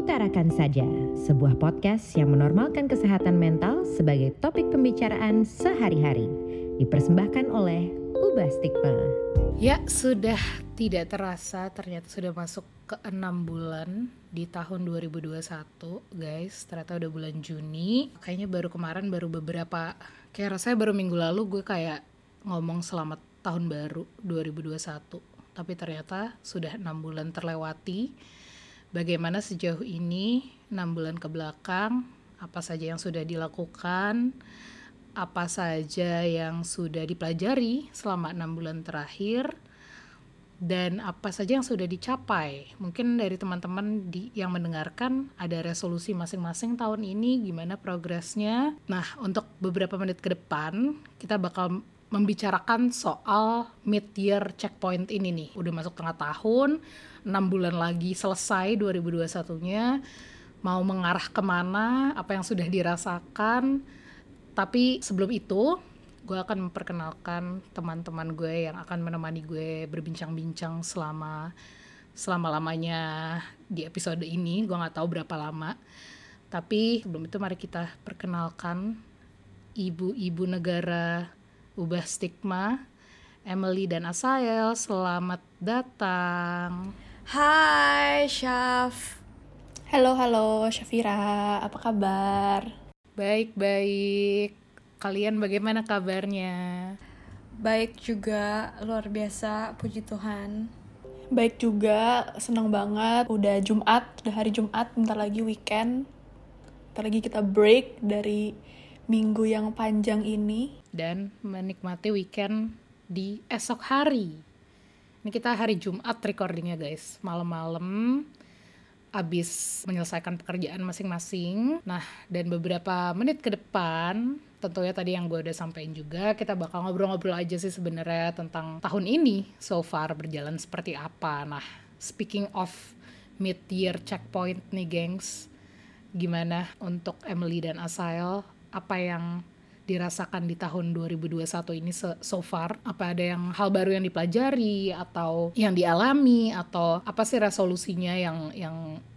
Utarakan Saja, sebuah podcast yang menormalkan kesehatan mental sebagai topik pembicaraan sehari-hari. Dipersembahkan oleh Ubah Stigma. Ya, sudah tidak terasa ternyata sudah masuk ke enam bulan di tahun 2021, guys. Ternyata udah bulan Juni. Kayaknya baru kemarin baru beberapa kayak rasanya baru minggu lalu gue kayak ngomong selamat tahun baru 2021. Tapi ternyata sudah enam bulan terlewati bagaimana sejauh ini enam bulan ke belakang apa saja yang sudah dilakukan apa saja yang sudah dipelajari selama enam bulan terakhir dan apa saja yang sudah dicapai. Mungkin dari teman-teman di, yang mendengarkan ada resolusi masing-masing tahun ini gimana progresnya. Nah untuk beberapa menit ke depan kita bakal membicarakan soal mid year checkpoint ini nih. Udah masuk tengah tahun 6 bulan lagi selesai 2021-nya mau mengarah ke mana, apa yang sudah dirasakan. Tapi sebelum itu, gue akan memperkenalkan teman-teman gue yang akan menemani gue berbincang-bincang selama selama lamanya di episode ini. Gue nggak tahu berapa lama. Tapi sebelum itu mari kita perkenalkan ibu-ibu negara ubah stigma Emily dan Asael. Selamat datang. Hai Syaf Halo halo Syafira, apa kabar? Baik-baik. Kalian bagaimana kabarnya? Baik juga, luar biasa, puji Tuhan Baik juga, senang banget. Udah Jumat, udah hari Jumat, bentar lagi weekend. Bentar lagi kita break dari minggu yang panjang ini. Dan menikmati weekend di esok hari. Ini kita hari Jumat recordingnya guys, malam-malam abis menyelesaikan pekerjaan masing-masing. Nah, dan beberapa menit ke depan, tentunya tadi yang gue udah sampaikan juga, kita bakal ngobrol-ngobrol aja sih sebenarnya tentang tahun ini so far berjalan seperti apa. Nah, speaking of mid-year checkpoint nih gengs, gimana untuk Emily dan Asael? Apa yang dirasakan di tahun 2021 ini so far? Apa ada yang hal baru yang dipelajari atau yang dialami atau apa sih resolusinya yang yang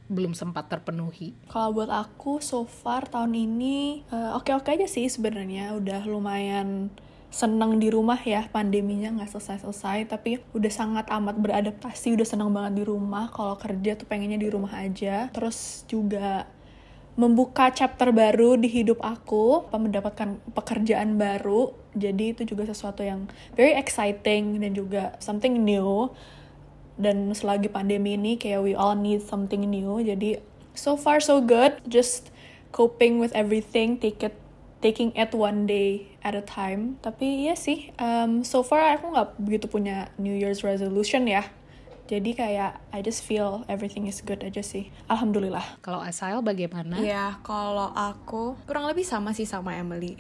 belum sempat terpenuhi? Kalau buat aku so far tahun ini uh, oke-oke aja sih sebenarnya udah lumayan seneng di rumah ya pandeminya nggak selesai-selesai tapi udah sangat amat beradaptasi udah seneng banget di rumah kalau kerja tuh pengennya di rumah aja terus juga membuka chapter baru di hidup aku, mendapatkan pekerjaan baru. Jadi itu juga sesuatu yang very exciting dan juga something new. Dan selagi pandemi ini kayak we all need something new. Jadi so far so good, just coping with everything, take it taking it one day at a time. Tapi ya sih, um, so far aku nggak begitu punya New Year's resolution ya jadi kayak I just feel everything is good aja sih. Alhamdulillah. Kalau Asail bagaimana? Ya kalau aku kurang lebih sama sih sama Emily.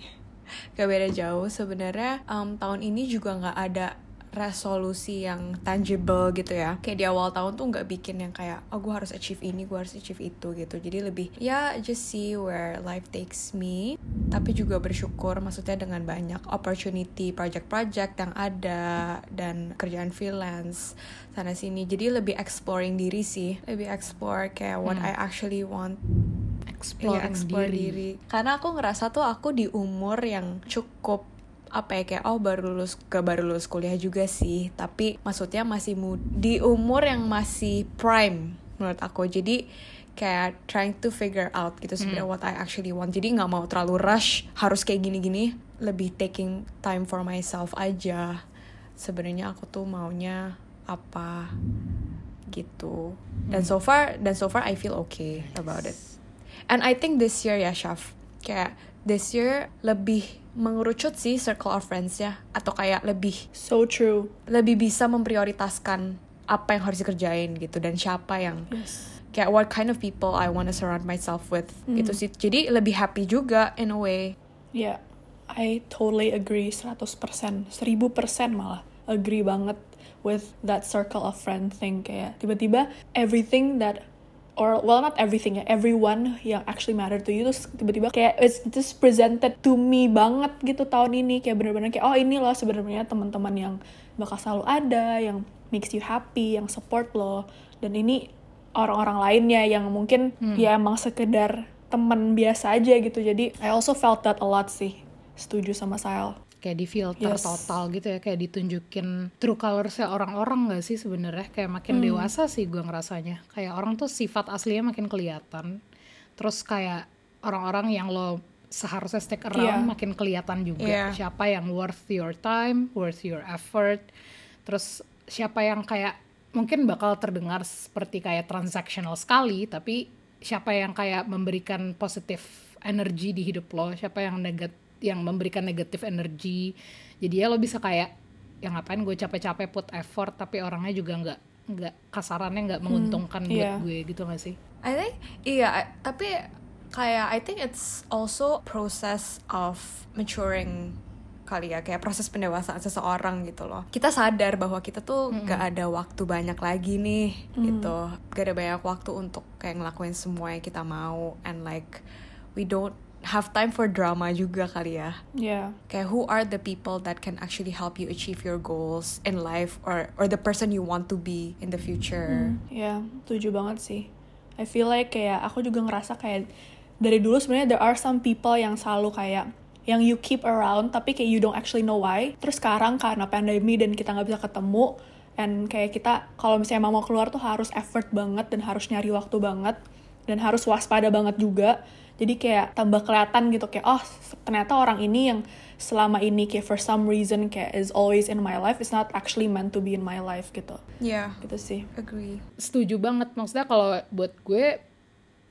Gak beda jauh sebenarnya. Um, tahun ini juga nggak ada resolusi yang tangible gitu ya. Kayak di awal tahun tuh nggak bikin yang kayak oh gue harus achieve ini gue harus achieve itu gitu. Jadi lebih ya just see where life takes me. Tapi juga bersyukur maksudnya dengan banyak opportunity project-project yang ada dan kerjaan freelance sana sini. Jadi lebih exploring diri sih. Lebih explore kayak what hmm. I actually want. Explore, ya, explore diri. diri. Karena aku ngerasa tuh aku di umur yang cukup apa ya kayak oh baru lulus ke baru lulus kuliah juga sih. Tapi maksudnya masih di umur yang masih prime menurut aku. Jadi kayak trying to figure out gitu sebenarnya hmm. what I actually want. Jadi nggak mau terlalu rush harus kayak gini-gini. Lebih taking time for myself aja. Sebenarnya aku tuh maunya apa gitu. Dan hmm. so far dan so far I feel okay about it. And I think this year ya Shaf kayak this year lebih mengerucut sih circle of friends ya atau kayak lebih so true lebih bisa memprioritaskan apa yang harus dikerjain gitu dan siapa yang yes. kayak what kind of people I wanna surround myself with mm. gitu sih jadi lebih happy juga in a way yeah I totally agree 100% 1000% malah agree banget with that circle of friends thing kayak tiba-tiba everything that or well not everything ya. Everyone yang actually matter to you terus tiba-tiba kayak it's just presented to me banget gitu tahun ini. Kayak bener-bener kayak oh ini loh sebenarnya teman-teman yang bakal selalu ada yang makes you happy yang support lo. Dan ini orang-orang lainnya yang mungkin Hmm. ya emang sekedar teman biasa aja gitu. Jadi I also felt that a lot sih. Setuju sama Sile kayak di filter Yes. total gitu ya kayak ditunjukin true colorsnya orang-orang nggak sih sebenarnya kayak makin Hmm. dewasa sih gue ngerasanya kayak orang tuh sifat aslinya makin kelihatan terus kayak orang-orang yang lo seharusnya stick around Iya. makin kelihatan juga Iya. siapa yang worth your time worth your effort terus siapa yang kayak mungkin bakal terdengar seperti kayak transactional sekali tapi siapa yang kayak memberikan positif energi di hidup lo siapa yang negat yang memberikan negatif energi. Jadi ya lo bisa kayak ya ngapain gue capek-capek put effort tapi orangnya juga nggak nggak kasarannya nggak menguntungkan buat iya. gue gitu gak sih? I think iya I- tapi kayak I think it's also process of maturing kali ya kayak proses pendewasaan seseorang gitu loh. Kita sadar bahwa kita tuh gak ada waktu banyak lagi nih gitu. Gak ada banyak waktu untuk kayak ngelakuin semua yang kita mau and like we don't have time for drama juga kali ya ya kayak who are the people that can actually help you achieve your goals in life or or the person you want to be in the future Ya, setuju banget sih. I feel like kayak aku juga ngerasa kayak dari dulu sebenarnya there are some people yang selalu kayak yang you keep around tapi kayak you don't actually know why. Terus sekarang karena pandemi dan kita nggak bisa ketemu and kayak kita kalau misalnya mau keluar tuh harus effort banget dan harus nyari waktu banget dan harus waspada banget juga. Jadi kayak tambah kelihatan gitu kayak oh ternyata orang ini yang selama ini kayak for some reason kayak is always in my life is not actually meant to be in my life gitu. yeah Gitu sih. agree setuju banget maksudnya kalau buat gue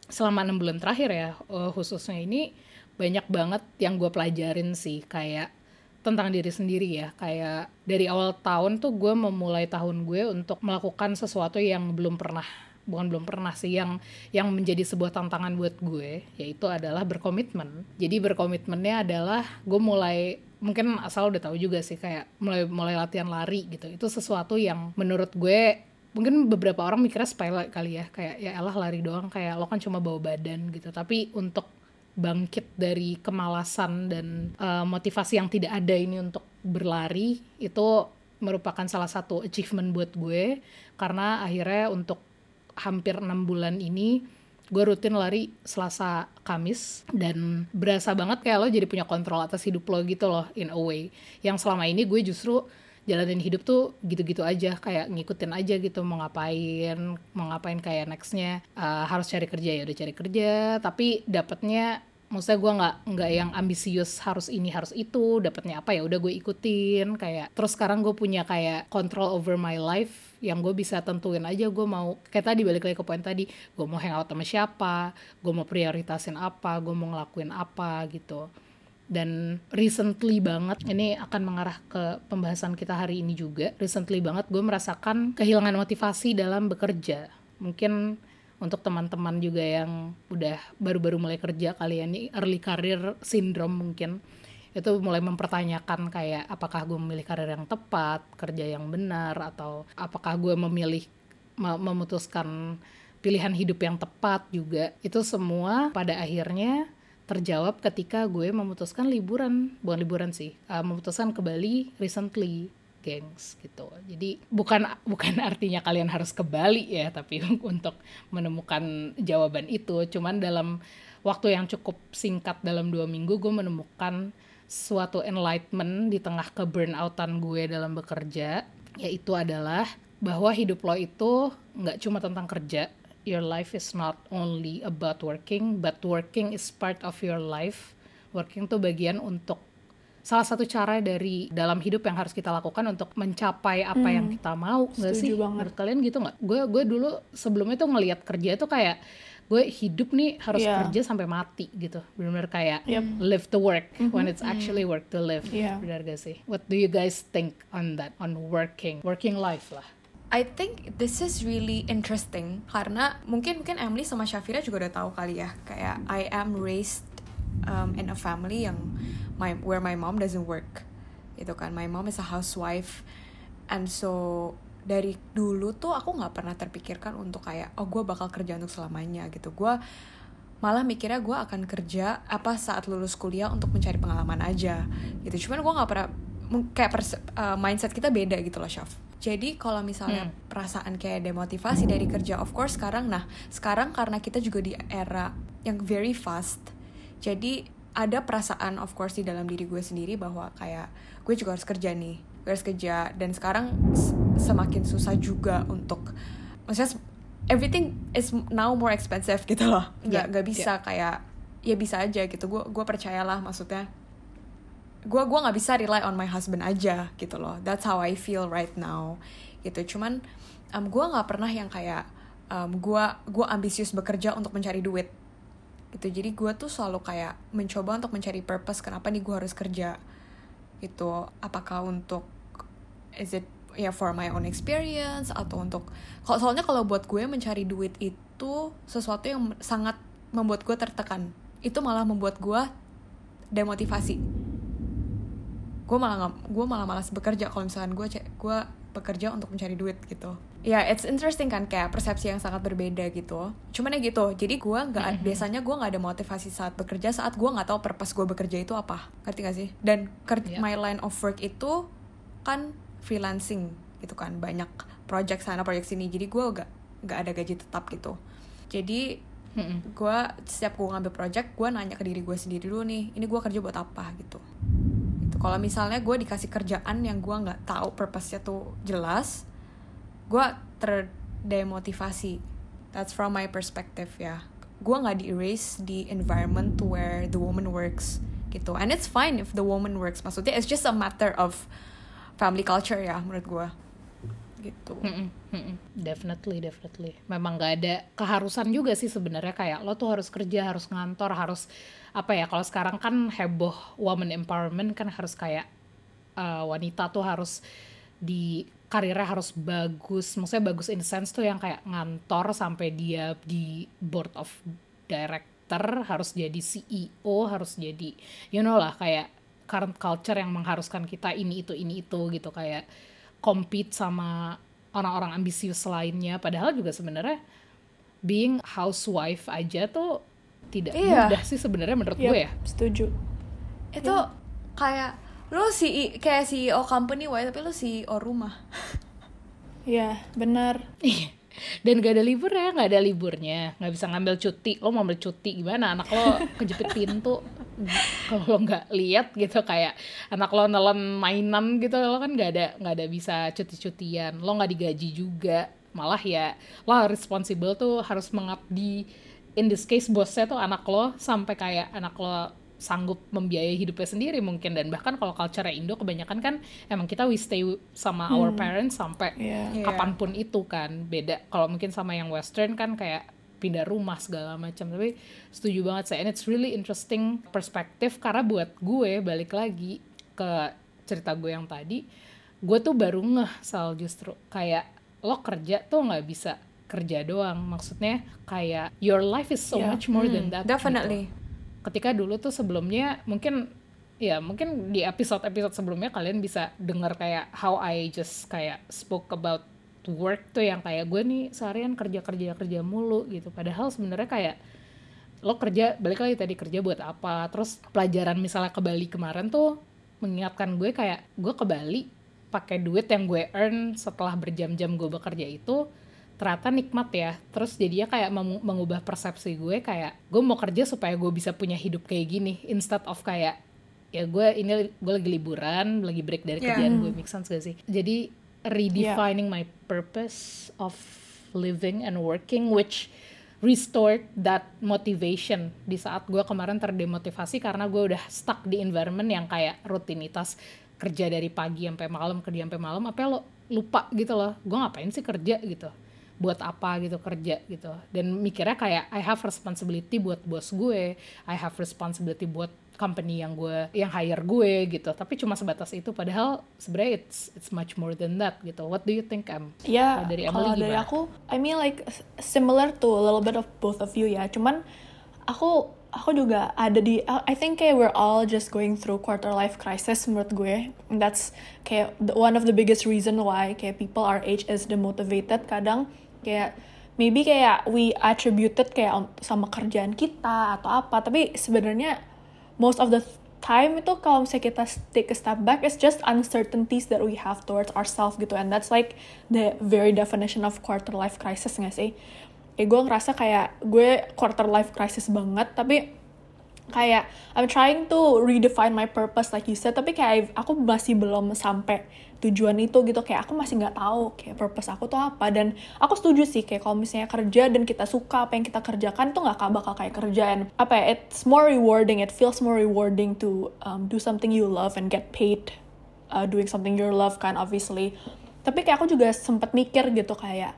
selama enam bulan terakhir ya eh, khususnya ini banyak banget yang gue pelajarin sih kayak tentang diri sendiri ya kayak dari awal tahun tuh gue memulai tahun gue untuk melakukan sesuatu yang belum pernah bukan belum pernah sih yang yang menjadi sebuah tantangan buat gue yaitu adalah berkomitmen. Jadi berkomitmennya adalah gue mulai mungkin asal udah tahu juga sih kayak mulai mulai latihan lari gitu. Itu sesuatu yang menurut gue mungkin beberapa orang mikirnya sepele kali ya kayak ya elah lari doang kayak lo kan cuma bawa badan gitu. Tapi untuk bangkit dari kemalasan dan eh, motivasi yang tidak ada ini untuk berlari itu merupakan salah satu achievement buat gue. Karena akhirnya untuk hampir enam bulan ini gue rutin lari Selasa Kamis dan berasa banget kayak lo jadi punya kontrol atas hidup lo gitu loh in a way. Yang selama ini gue justru jalanin hidup tuh gitu-gitu aja kayak ngikutin aja gitu mau ngapain mau ngapain kayak nextnya. Eh, harus cari kerja ya udah cari kerja. Tapi dapatnya maksudnya gue nggak nggak yang ambisius harus ini harus itu. Dapatnya apa ya udah gue ikutin kayak. Terus sekarang gue punya kayak control over my life yang gue bisa tentuin aja gue mau kayak tadi balik lagi ke poin tadi gue mau hangout sama siapa gue mau prioritasin apa gue mau ngelakuin apa gitu. Dan recently banget ini akan mengarah ke pembahasan kita hari ini juga recently banget gue merasakan kehilangan motivasi dalam bekerja. Mungkin untuk teman-teman juga yang udah baru-baru mulai kerja kalian ini early career syndrome mungkin itu mulai mempertanyakan kayak apakah gue memilih karir yang tepat kerja yang benar atau apakah gue memilih me- memutuskan pilihan hidup yang tepat juga. Itu semua pada akhirnya terjawab ketika gue memutuskan liburan. Bukan liburan sih uh, memutuskan ke Bali recently gengs gitu. Jadi bukan bukan artinya kalian harus ke Bali ya tapi untuk menemukan jawaban itu. Cuman dalam waktu yang cukup singkat dalam dua minggu gue menemukan suatu enlightenment di tengah ke burnoutan gue dalam bekerja yaitu adalah bahwa hidup lo itu nggak cuma tentang kerja. Your life is not only about working but working is part of your life. Working tuh bagian untuk salah satu cara dari dalam hidup yang harus kita lakukan untuk mencapai apa yang kita mau nggak sih? banget. menurut kalian gitu nggak? Gue gue dulu sebelumnya tuh ngelihat kerja itu kayak gue hidup nih harus Iya. kerja sampai mati gitu benar-benar kayak Yep. live to work when it's actually work to live Iya. benar gak sih what do you guys think on that on working working life lah I think this is really interesting karena mungkin mungkin Emily sama Shafira juga udah tahu kali ya kayak I am raised um, in a family yang my where my mom doesn't work gitu kan my mom is a housewife and so dari dulu tuh aku nggak pernah terpikirkan untuk kayak oh gue bakal kerja untuk selamanya gitu. Gue malah mikirnya gue akan kerja apa saat lulus kuliah untuk mencari pengalaman aja gitu. Cuman gue nggak pernah kayak uh, mindset kita beda gitu loh Syaf Jadi kalau misalnya perasaan kayak demotivasi dari kerja, of course sekarang, nah sekarang karena kita juga di era yang very fast, jadi ada perasaan of course di dalam diri gue sendiri bahwa kayak gue juga harus kerja nih, gue harus kerja dan sekarang semakin susah juga untuk, maksudnya everything is now more expensive gitu loh, nggak Yeah, nggak bisa kayak ya bisa aja gitu, gue gue percayalah maksudnya gue gua nggak bisa rely on my husband aja gitu loh. That's how I feel right now gitu. Cuman um, gue nggak pernah yang kayak um, gue gua ambisius bekerja untuk mencari duit gitu. Jadi gue tuh selalu kayak mencoba untuk mencari purpose kenapa nih gue harus kerja gitu apakah untuk is it ya for my own experience atau untuk kalau soalnya kalau buat gue mencari duit itu sesuatu yang sangat membuat gue tertekan. Itu malah membuat gue demotivasi. Gue malah gue malah malas bekerja kalau misalkan gue gue bekerja untuk mencari duit gitu ya yeah, it's interesting kan kayak persepsi yang sangat berbeda gitu. Cuman ya gitu jadi gue nggak biasanya gue nggak ada motivasi saat bekerja saat gue nggak tahu purpose gue bekerja itu apa. Ngerti gak sih? Dan Yeah. my line of work itu kan freelancing gitu kan banyak project sana project sini. Jadi gue nggak nggak ada gaji tetap gitu. Jadi gue setiap gue ngambil project gue nanya ke diri gue sendiri dulu nih ini gue kerja buat apa? gitu. Gitu. Kalau misalnya gue dikasih kerjaan yang gue nggak tahu purpose-nya tuh jelas gue terdemotivasi that's from my perspective ya gue nggak di erase di environment where the woman works gitu and it's fine if the woman works maksudnya it's just a matter of family culture ya menurut gue gitu Mm-mm, mm-mm. Definitely, definitely. Memang gak ada keharusan juga sih sebenarnya kayak lo tuh harus kerja, harus ngantor, harus apa ya? Kalau sekarang kan heboh woman empowerment kan harus kayak uh, wanita tuh harus di karirnya harus bagus, maksudnya bagus in the sense tuh yang kayak ngantor sampai dia di board of director, harus jadi CEO, harus jadi you know lah kayak current culture yang mengharuskan kita ini itu ini itu gitu kayak compete sama orang-orang ambisius lainnya. Padahal juga sebenarnya being housewife aja tuh tidak Iya. mudah sih sebenarnya menurut Yap, gue ya. setuju. Itu kayak lu si kayak CEO company wae tapi lu CEO rumah. Ya benar. Iya. dan gak ada libur ya nggak ada liburnya. Nggak bisa ngambil cuti. Lo mau ambil cuti gimana? Anak lo kejepit pintu. Kalau lo nggak lihat gitu kayak anak lo nelen mainan gitu lo kan nggak ada nggak ada bisa cuti-cutian. Lo nggak digaji juga. Malah ya lo harus responsible tuh harus mengabdi. In this case bosnya tuh anak lo sampai kayak anak lo sanggup membiayai hidupnya sendiri mungkin. Dan bahkan kalau culture Indo kebanyakan kan emang kita we stay sama our parents sampai Iya. Iya. kapan pun itu kan. Beda kalau mungkin sama yang western kan kayak pindah rumah segala macam. Tapi setuju banget saya and it's really interesting perspektif karena buat gue balik lagi ke cerita gue yang tadi gue tuh baru ngeh soal justru. Kayak lo kerja tuh nggak bisa kerja doang. Maksudnya kayak your life is so Yeah. much more than that gitu. Definitely ketika dulu tuh sebelumnya mungkin ya mungkin di episode-episode sebelumnya kalian bisa dengar kayak how I just kayak spoke about work tuh yang kayak gue nih seharian kerja kerja kerja mulu gitu. Padahal sebenarnya kayak lo kerja balik lagi tadi kerja buat apa? Terus pelajaran misalnya ke Bali kemarin tuh mengingatkan gue kayak gue ke Bali pakai duit yang gue earn setelah berjam-jam gue bekerja itu ternyata nikmat ya. Terus jadinya kayak meng- mengubah persepsi gue kayak gue mau kerja supaya gue bisa punya hidup kayak gini instead of kayak ya gue ini gue lagi liburan lagi break dari Yeah. kerjaan gue make sense gak sih? Jadi redefining my purpose of living and working which restored that motivation di saat gue kemarin terdemotivasi karena gue udah stuck di environment yang kayak rutinitas kerja dari pagi sampai malam kerja sampai malam apa lo lupa gitu loh gue ngapain sih kerja gitu buat apa gitu kerja gitu dan mikirnya kayak I have responsibility buat bos gue I have responsibility buat company yang gue yang hire gue gitu tapi cuma sebatas itu padahal sebenarnya it's it's much more than that gitu what do you think Em? Ya, Kalau dari kalau dari gimana? aku, I mean like similar to a little bit of both of you ya. Cuman aku aku juga ada di I think kayak we're all just going through quarter life crisis menurut gue. And that's kayak the, one of the biggest reason why kayak people our age is demotivated kadang kayak maybe kayak we attributed kayak sama kerjaan kita atau apa. Tapi sebenarnya most of the time itu kalau misalnya kita take a step back it's just uncertainties that we have towards ourselves gitu. And that's like the very definition of quarter life crisis gak sih? Kayak gue ngerasa kayak gue quarter life crisis banget tapi kayak I'm trying to redefine my purpose like you said. Tapi kayak aku masih belum sampai tujuan itu gitu. Kayak aku masih nggak tahu kayak purpose aku tuh apa. Dan aku setuju sih kayak kalau misalnya kerja dan kita suka apa yang kita kerjakan tuh nggak bakal kayak kerjaan. Apa ya it's more rewarding. It feels more rewarding to um, do something you love and get paid uh, doing something you love kan obviously. Tapi kayak aku juga sempet mikir gitu kayak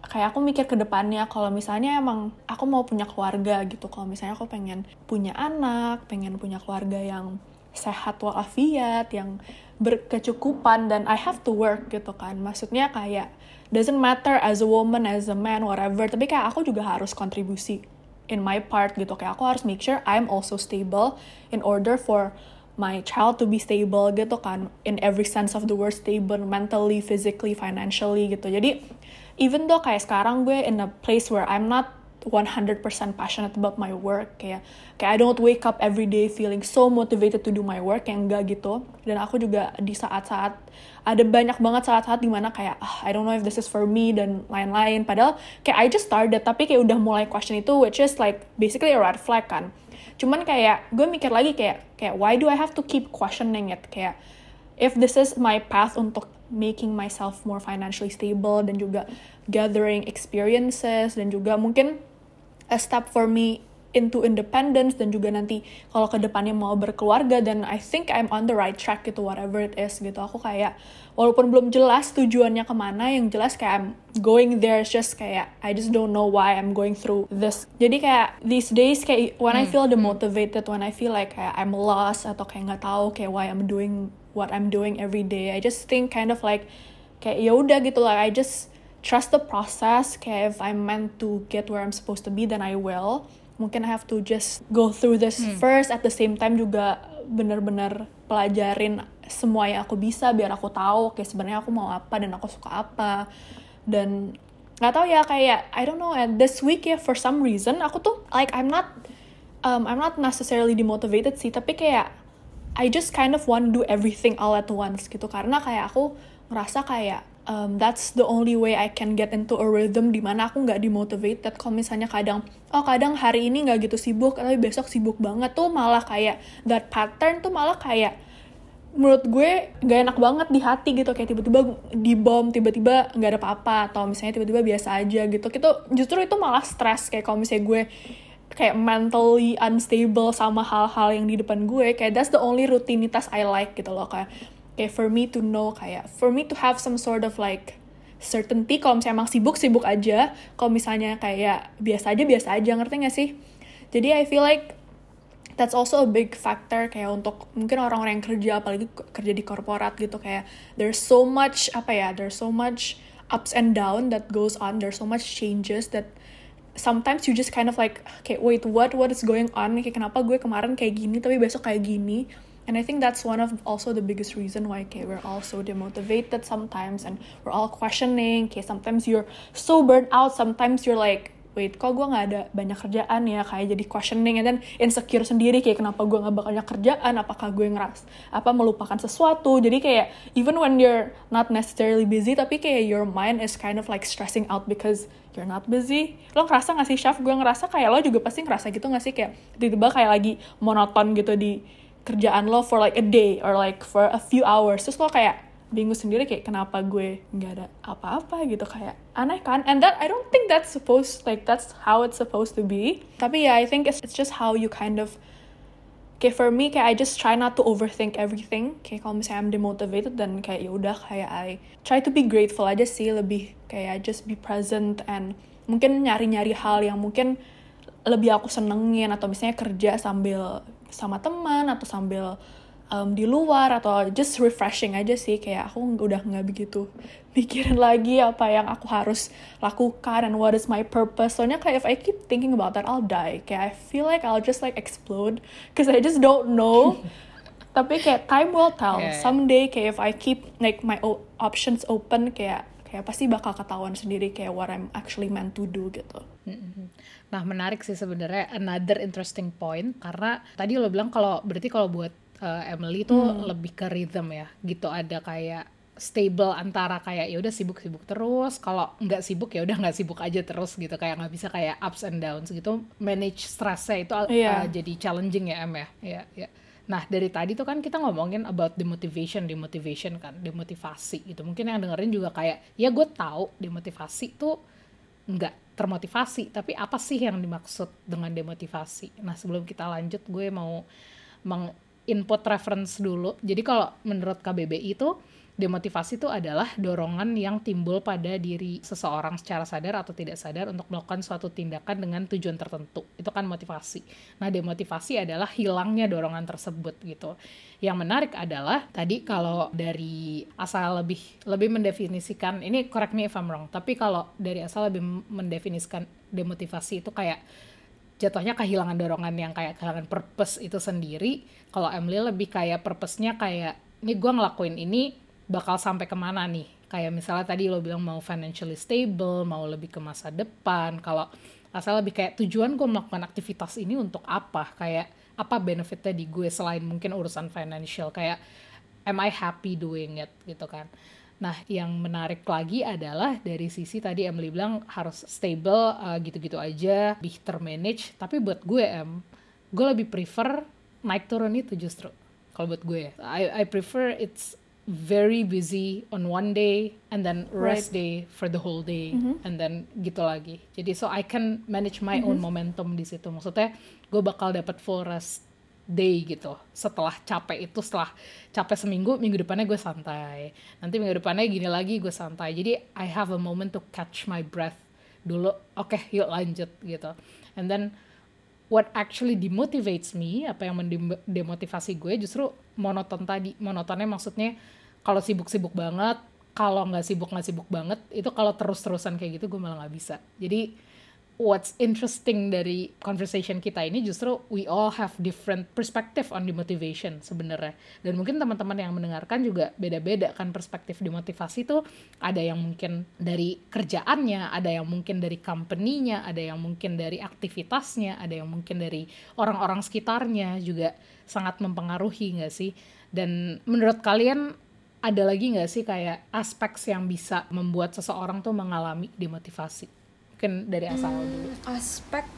kayak aku mikir ke depannya kalau misalnya emang aku mau punya keluarga gitu. Kalau misalnya aku pengen punya anak pengen punya keluarga yang sehat walafiat yang berkecukupan dan I have to work gitu kan. Maksudnya kayak doesn't matter as a woman as a man whatever. Tapi kayak aku juga harus kontribusi in my part gitu. Kayak aku harus make sure I'm also stable in order for my child to be stable gitu kan. In every sense of the word stable mentally physically financially gitu. Jadi even though kayak sekarang gue in a place where I'm not 100% passionate about my work. Kayak kayak I don't wake up every day feeling so motivated to do my work yang enggak gitu. Dan aku juga di saat-saat ada banyak banget saat-saat di mana kayak ah, I don't know if this is for me dan lain-lain. Padahal kayak I just started tapi kayak udah mulai question itu which is like basically a red flag kan. Cuman kayak gue mikir lagi kayak kayak why do I have to keep questioning it? Kayak if this is my path untuk making myself more financially stable dan juga gathering experiences dan juga mungkin a step for me into independence dan juga nanti kalau ke depannya mau berkeluarga dan I think I'm on the right track gitu whatever it is gitu. Aku kayak walaupun belum jelas tujuannya ke mana yang jelas kayak I'm going there it's just kayak I just don't know why I'm going through this. Jadi kayak these days kayak when I hmm, feel demotivated when I feel like kayak I'm lost atau kayak nggak tahu kayak why I'm doing what I'm doing every day I just think kind of like kayak ya udah gitu lah I just trust the process. Kayak if I'm meant to get where I'm supposed to be then I will. Mungkin I have to just go through this hmm. first. At the same time juga bener-bener pelajarin semua yang aku bisa biar aku tahu kayak sebenarnya aku mau apa dan aku suka apa. Dan nggak tahu ya kayak I don't know and this week ya for some reason aku tuh like I'm not um, I'm not necessarily demotivated sih tapi kayak I just kind of want to do everything all at once gitu. Karena kayak aku ngerasa kayak um, that's the only way I can get into a rhythm di mana aku nggak dimotivated kalau misalnya kadang oh kadang hari ini nggak gitu sibuk tapi besok sibuk banget tuh malah kayak that pattern tuh malah kayak menurut gue gak enak banget di hati gitu. Kayak tiba-tiba di bom tiba-tiba nggak ada apa-apa atau misalnya tiba-tiba biasa aja gitu. Gitu justru itu malah stress. Kayak kalau misalnya gue kayak mentally unstable sama hal-hal yang di depan gue kayak that's the only rutinitas I like gitu loh kayak kayak for me to know kayak for me to have some sort of like certainty kalau misalnya emang sibuk sibuk aja. Kalau misalnya kayak biasa aja biasa aja ngerti gak sih? Jadi I feel like that's also a big factor kayak untuk mungkin orang-orang yang kerja apalagi kerja di korporat gitu kayak there's so much apa ya there's so much ups and down that goes on. There's so much changes that sometimes you just kind of like kayak wait what what is going on? Kayak kenapa gue kemarin kayak gini tapi besok kayak gini and I think that's one of also the biggest reason why okay, we're all so demotivated sometimes and we're all questioning okay sometimes you're so burnt out sometimes you're like wait kok gue nggak ada banyak kerjaan ya kayak jadi questioning and then insecure sendiri kayak kenapa gue nggak banyak kerjaan apakah gue ngeras apa melupakan sesuatu. Jadi kayak even when you're not necessarily busy tapi kayak your mind is kind of like stressing out because you're not busy. Lo ngerasa gak sih chef gue ngerasa kayak lo juga pasti ngerasa gitu gak sih? Kayak tiba-tiba kayak lagi monoton gitu di kerjaan lo for like a day or like for a few hours. Terus lo kayak bingung sendiri kayak kenapa gue nggak ada apa-apa gitu kayak aneh kan? And that I don't think that's supposed like that's how it's supposed to be. Tapi ya yeah, I think it's, it's just how you kind of kayak for me kayak I just try not to overthink everything. Kayak kalau misalnya I'm demotivated dan kayak ya udah kayak I try to be grateful aja sih lebih kayak just be present and mungkin nyari-nyari hal yang mungkin lebih aku senengin atau misalnya kerja sambil sama teman atau sambil um, di luar atau just refreshing aja sih kayak aku udah nggak begitu mikirin lagi apa yang aku harus lakukan and what is my purpose. Soalnya kayak if I keep thinking about that I'll die. Kayak I feel like I'll just like explode cause I just don't know. Tapi kayak time will tell. Yeah. someday kayak if I keep like my options open kayak kayak pasti bakal ketahuan sendiri kayak what I'm actually meant to do gitu Nah menarik sih sebenarnya another interesting point karena tadi lo bilang kalau berarti kalau buat uh, Emily tuh Hmm. lebih ke rhythm ya gitu ada kayak stable antara kayak ya udah sibuk-sibuk terus kalau nggak sibuk ya udah nggak sibuk aja terus gitu kayak nggak bisa kayak ups and downs gitu manage stressnya itu uh, Iya. jadi challenging ya Em ya ya ya Nah dari tadi tuh kan kita ngomongin about demotivation, demotivation kan, demotivasi gitu. Mungkin yang dengerin juga kayak, ya gue tahu demotivasi tuh nggak termotivasi, tapi apa sih yang dimaksud dengan demotivasi? Nah sebelum kita lanjut, gue mau meng-input reference dulu. Jadi kalau menurut KBBI itu demotivasi itu adalah dorongan yang timbul pada diri seseorang secara sadar atau tidak sadar untuk melakukan suatu tindakan dengan tujuan tertentu. Itu kan motivasi. Nah, demotivasi adalah hilangnya dorongan tersebut gitu. Yang menarik adalah tadi kalau dari asal lebih lebih mendefinisikan ini correct me if I'm wrong, tapi kalau dari asal lebih mendefinisikan demotivasi itu kayak jatuhnya kehilangan dorongan yang kayak kehilangan purpose itu sendiri. Kalau Emily lebih kayak purpose-nya kayak ini gue ngelakuin ini bakal sampai ke mana nih? Kayak misalnya tadi lo bilang mau financially stable, mau lebih ke masa depan. Kalau asal lebih kayak tujuan gue melakukan aktivitas ini untuk apa? Kayak apa benefitnya di gue selain mungkin urusan financial? Kayak am I happy doing it gitu kan? Nah, yang menarik lagi adalah dari sisi tadi Emily bilang harus stable uh, gitu-gitu aja, lebih termanage. Tapi buat gue em, gue lebih prefer naik turun itu justru. Kalau buat gue, I I prefer it's very busy on one day and then rest day for the whole day and then gitu lagi. Jadi so I can manage my own momentum di situ. Maksudnya gue bakal dapat full rest day gitu. Setelah capek itu setelah capek seminggu minggu depannya gue santai. Nanti minggu depannya gini lagi gue santai. Jadi I have a moment to catch my breath dulu. Oke yuk lanjut gitu. And then what actually demotivates me apa yang mendemotivasi gue justru monoton tadi. Monotonnya maksudnya kalau sibuk-sibuk banget kalau nggak sibuk nggak sibuk banget itu kalau terus-terusan kayak gitu gue malah nggak bisa. Jadi what's interesting dari conversation kita ini justru we all have different perspective on the motivation sebenarnya. Dan mungkin teman-teman yang mendengarkan juga beda-beda kan perspektif dimotivasi tuh. Ada yang mungkin dari kerjaannya ada yang mungkin dari company-nya ada yang mungkin dari aktivitasnya ada yang mungkin dari orang-orang sekitarnya juga sangat mempengaruhi nggak sih? Dan menurut kalian ada lagi nggak sih kayak aspek yang bisa membuat seseorang tuh mengalami demotivasi? Mungkin dari asal dulu. aspek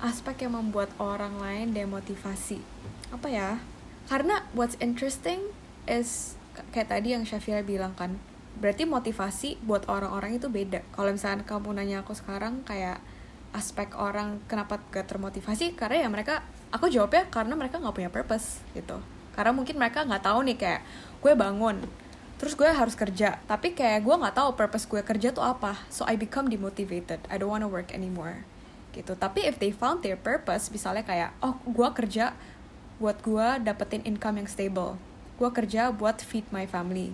aspek yang membuat orang lain demotivasi. Apa ya? Karena what's interesting is kayak tadi yang Syafira bilang kan berarti motivasi buat orang-orang itu beda. Kalau misalnya kamu nanya aku sekarang kayak aspek orang kenapa gak termotivasi karena ya mereka aku jawabnya karena mereka nggak punya purpose gitu. Karena mungkin mereka nggak tahu nih kayak gue bangun terus gue harus kerja. Tapi kayak gue nggak tahu purpose gue kerja tuh apa. So I become demotivated. I don't wanna work anymore. Gitu. Tapi if they found their purpose misalnya kayak oh gue kerja buat gue dapetin income yang stable. Gue kerja buat feed my family.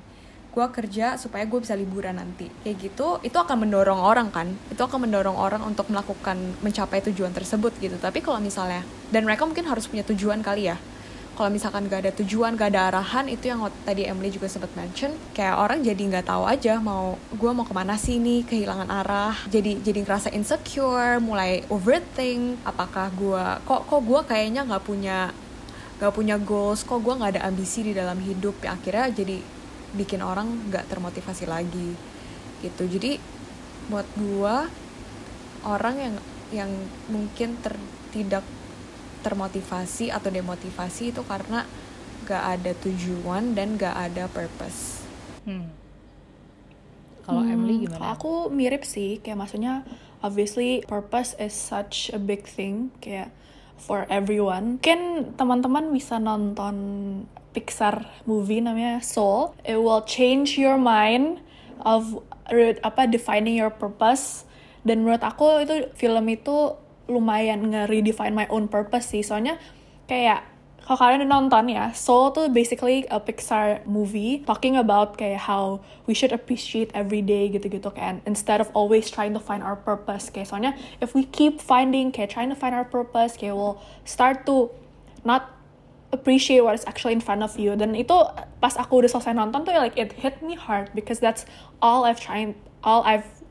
Gue kerja supaya gue bisa liburan nanti. Kayak gitu itu akan mendorong orang kan? Itu akan mendorong orang untuk melakukan mencapai tujuan tersebut gitu. Tapi kalau misalnya dan mereka mungkin harus punya tujuan kali ya kalau misalkan gak ada tujuan, gak ada arahan itu yang tadi Emily juga sempat mention kayak orang jadi nggak tahu aja mau gue mau ke mana sih nih? Kehilangan arah. Jadi jadi ngerasa insecure mulai overthink apakah gue kok kok gue kayaknya nggak punya nggak punya goals? Kok gue nggak ada ambisi di dalam hidup? Ya akhirnya jadi bikin orang nggak termotivasi lagi gitu. Jadi buat gue orang yang yang mungkin ter, tidak termotivasi atau demotivasi itu karena gak ada tujuan dan gak ada purpose. Hmm. Kalau Hmm, Emily Kalau gimana? aku mirip sih, kayak maksudnya obviously purpose is such a big thing kayak for everyone. Mungkin teman-teman bisa nonton Pixar movie namanya Soul. It will change your mind of apa defining your purpose. Dan menurut aku itu film itu lumayan nge-redefine my own purpose sih. Soalnya kayak kalau kalian nonton ya, Soul tuh basically a Pixar movie talking about kayak how we should appreciate every day gitu-gitu kan. Instead of always trying to find our purpose. Kayak soalnya if we keep finding kayak trying to find our purpose, kayak we'll start to not appreciate what is actually in front of you. Dan itu pas aku udah selesai nonton tuh like it hit me hard because that's all I've trying all I've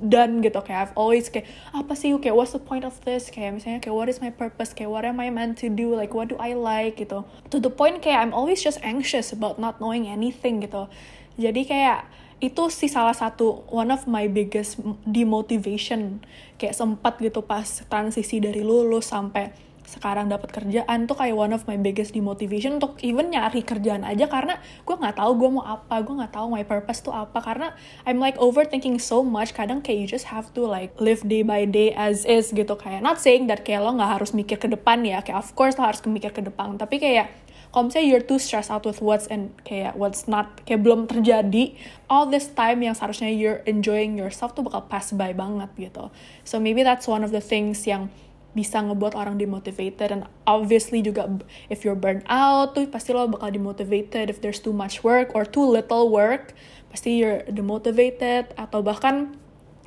done gitu kayak I've always kayak apa sih kayak what's the point of this? Kayak misalnya kayak what is my purpose? Kayak what am I meant to do? Like what do I like? Gitu. To the point kayak I'm always just anxious about not knowing anything gitu. Jadi kayak itu sih salah satu one of my biggest demotivation. Kayak sempat gitu pas transisi dari lulus sampai sekarang dapat kerjaan tuh kayak one of my biggest demotivation untuk even nyari kerjaan aja karena gue nggak tahu gue mau apa gue nggak tahu my purpose tuh apa. Karena I'm like overthinking so much. Kadang kayak you just have to like live day by day as is gitu. Kayak not saying that kayak lo nggak harus mikir ke depan ya. Kayak of course lo harus mikir ke depan. Tapi kayak kalau misalnya you're too stressed out with what's and kayak what's not kayak belum terjadi all this time yang seharusnya you're enjoying yourself tuh bakal pass by banget gitu. So maybe that's one of the things yang bisa ngebuat orang demotivated and obviously juga if you're burnt out tuh pasti lo bakal demotivated if there's too much work or too little work pasti you're demotivated. Atau bahkan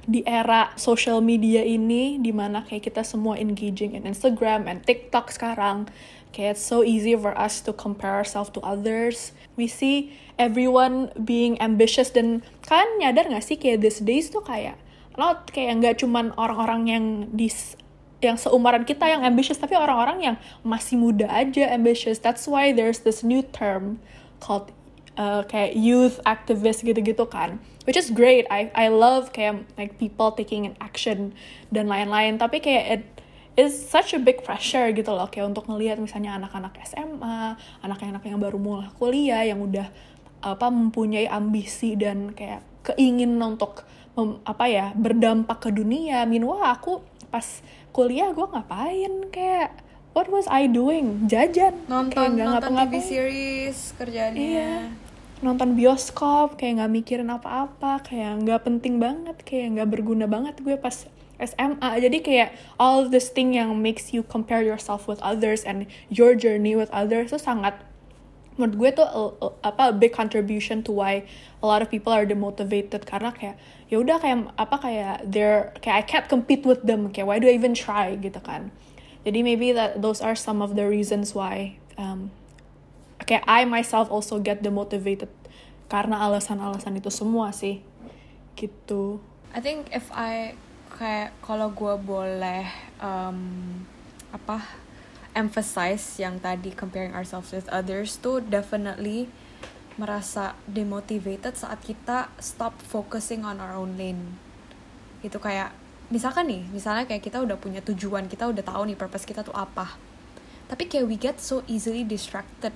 di era social media ini di mana kayak kita semua engaging in Instagram and TikTok sekarang kayak it's so easy for us to compare ourselves to others. We see everyone being ambitious dan kan nyadar gak sih kayak these days tuh kayak not kayak nggak cuman orang-orang yang di yang seumuran kita yang ambitious tapi orang-orang yang masih muda aja ambitious. That's why there's this new term called uh, kayak youth activist gitu-gitu kan. Which is great. I I love kayak like people taking an action dan lain-lain. Tapi kayak it is such a big pressure gitu loh kayak untuk ngelihat misalnya anak-anak SMA anak-anak yang baru mulai kuliah yang udah apa mempunyai ambisi dan kayak keinginan untuk apa ya berdampak ke dunia. Min wah aku pas kuliah gue ngapain kayak what was I doing? Jajan. Nonton kayak nonton TV series kerjaannya. Iya. nonton bioskop kayak nggak mikirin apa-apa kayak nggak penting banget kayak nggak berguna banget gue pas SMA jadi kayak all this thing yang makes you compare yourself with others and your journey with others itu sangat menurut gue tuh uh, uh, apa a big contribution to why a lot of people are demotivated. Karena kayak ya udah kayak apa kayak they're kayak I can't compete with them kayak why do I even try gitu kan. Jadi maybe that those are some of the reasons why um, kayak I myself also get demotivated karena alasan-alasan itu semua sih gitu. I think if I kayak kalau gue boleh um, apa emphasize yang tadi comparing ourselves with others tuh definitely merasa demotivated saat kita stop focusing on our own lane. Itu kayak misalkan nih misalnya kayak kita udah punya tujuan kita udah tahu nih purpose kita tuh apa. Tapi kayak we get so easily distracted.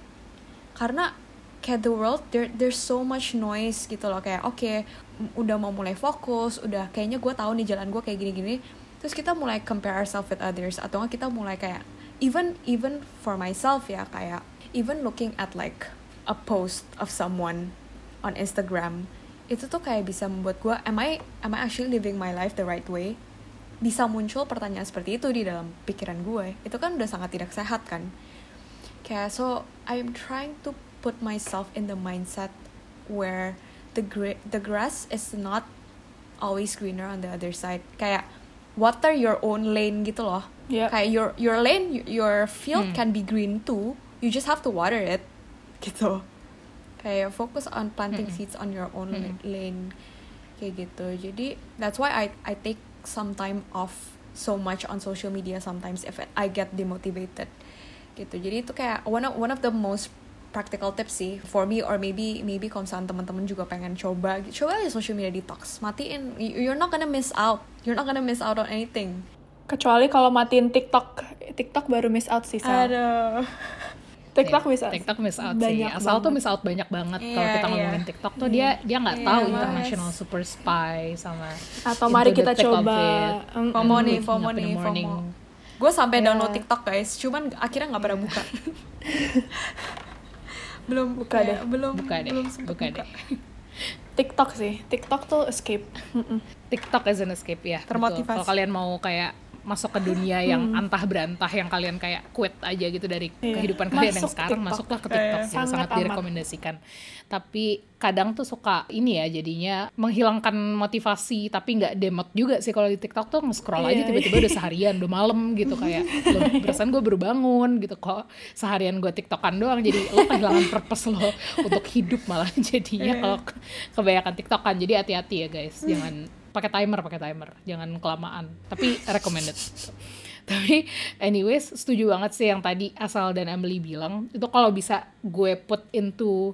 Karena kayak the world there there's so much noise gitu loh. Kayak oke okay, udah mau mulai fokus udah kayaknya gue tahu nih jalan gue kayak gini-gini. Terus kita mulai compare ourselves with others atau kita mulai kayak even even for myself ya kayak even looking at like a post of someone on Instagram itu tuh kayak bisa membuat gue am I am I actually living my life the right way? Bisa muncul pertanyaan seperti itu di dalam pikiran gue. Itu kan udah sangat tidak sehat kan? Kayak so I'm trying to put myself in the mindset where the gra the grass is not always greener on the other side. Kayak water your own lane gitu loh. Yeah. kayak your your lane your field hmm. can be green too. You just have to water it gitu. Kayak fokus on planting hmm. seeds on your own hmm. lane kayak gitu. Jadi that's why I I take some time off so much on social media sometimes if I get demotivated gitu. Jadi itu kayak one of one of the most practical tips sih for me or maybe maybe kalau misalnya teman-teman juga pengen coba coba aja social media detox. Matiin you're not gonna miss out. You're not gonna miss out on anything. Kecuali kalau matiin TikTok. TikTok baru miss out sih Sal. aduh TikTok yeah, miss out TikTok miss out banyak sih asal banget. tuh miss out banyak banget Iya, kalau kita iya. ngomongin TikTok tuh dia dia nggak Iya, tahu mas. international super spy sama atau mari kita coba FOMO nih, FOMO nih, Morning. FOMO. gue sampai Yeah. download TikTok guys cuman akhirnya nggak pernah buka belum Buka kayak deh. belum Buka deh, belum sempet buka deh. TikTok sih TikTok tuh escape. TikTok as an escape ya betul. Termotivasi. kalau kalian mau kayak masuk ke dunia yang Hmm. antah berantah yang kalian kayak quit aja gitu dari Iya. kehidupan kalian yang Masuk sekarang TikTok. masuklah ke TikTok gitu, sangat sangat amat. direkomendasikan tapi kadang tuh suka ini ya jadinya menghilangkan motivasi tapi nggak demot juga sih kalau di TikTok tuh nge-scroll aja Iya. tiba-tiba udah seharian udah malam gitu kayak lo perasaan gue baru bangun gitu kok seharian gue TikTokan doang jadi lo kehilangan purpose lo untuk hidup malah jadinya Iya. kalau ke- kebanyakan TikTokan jadi hati-hati ya guys jangan pakai timer pakai timer. Jangan kelamaan. Tapi recommended. Tapi anyways setuju banget sih yang tadi Asal dan Emily bilang. Itu kalau bisa gue put into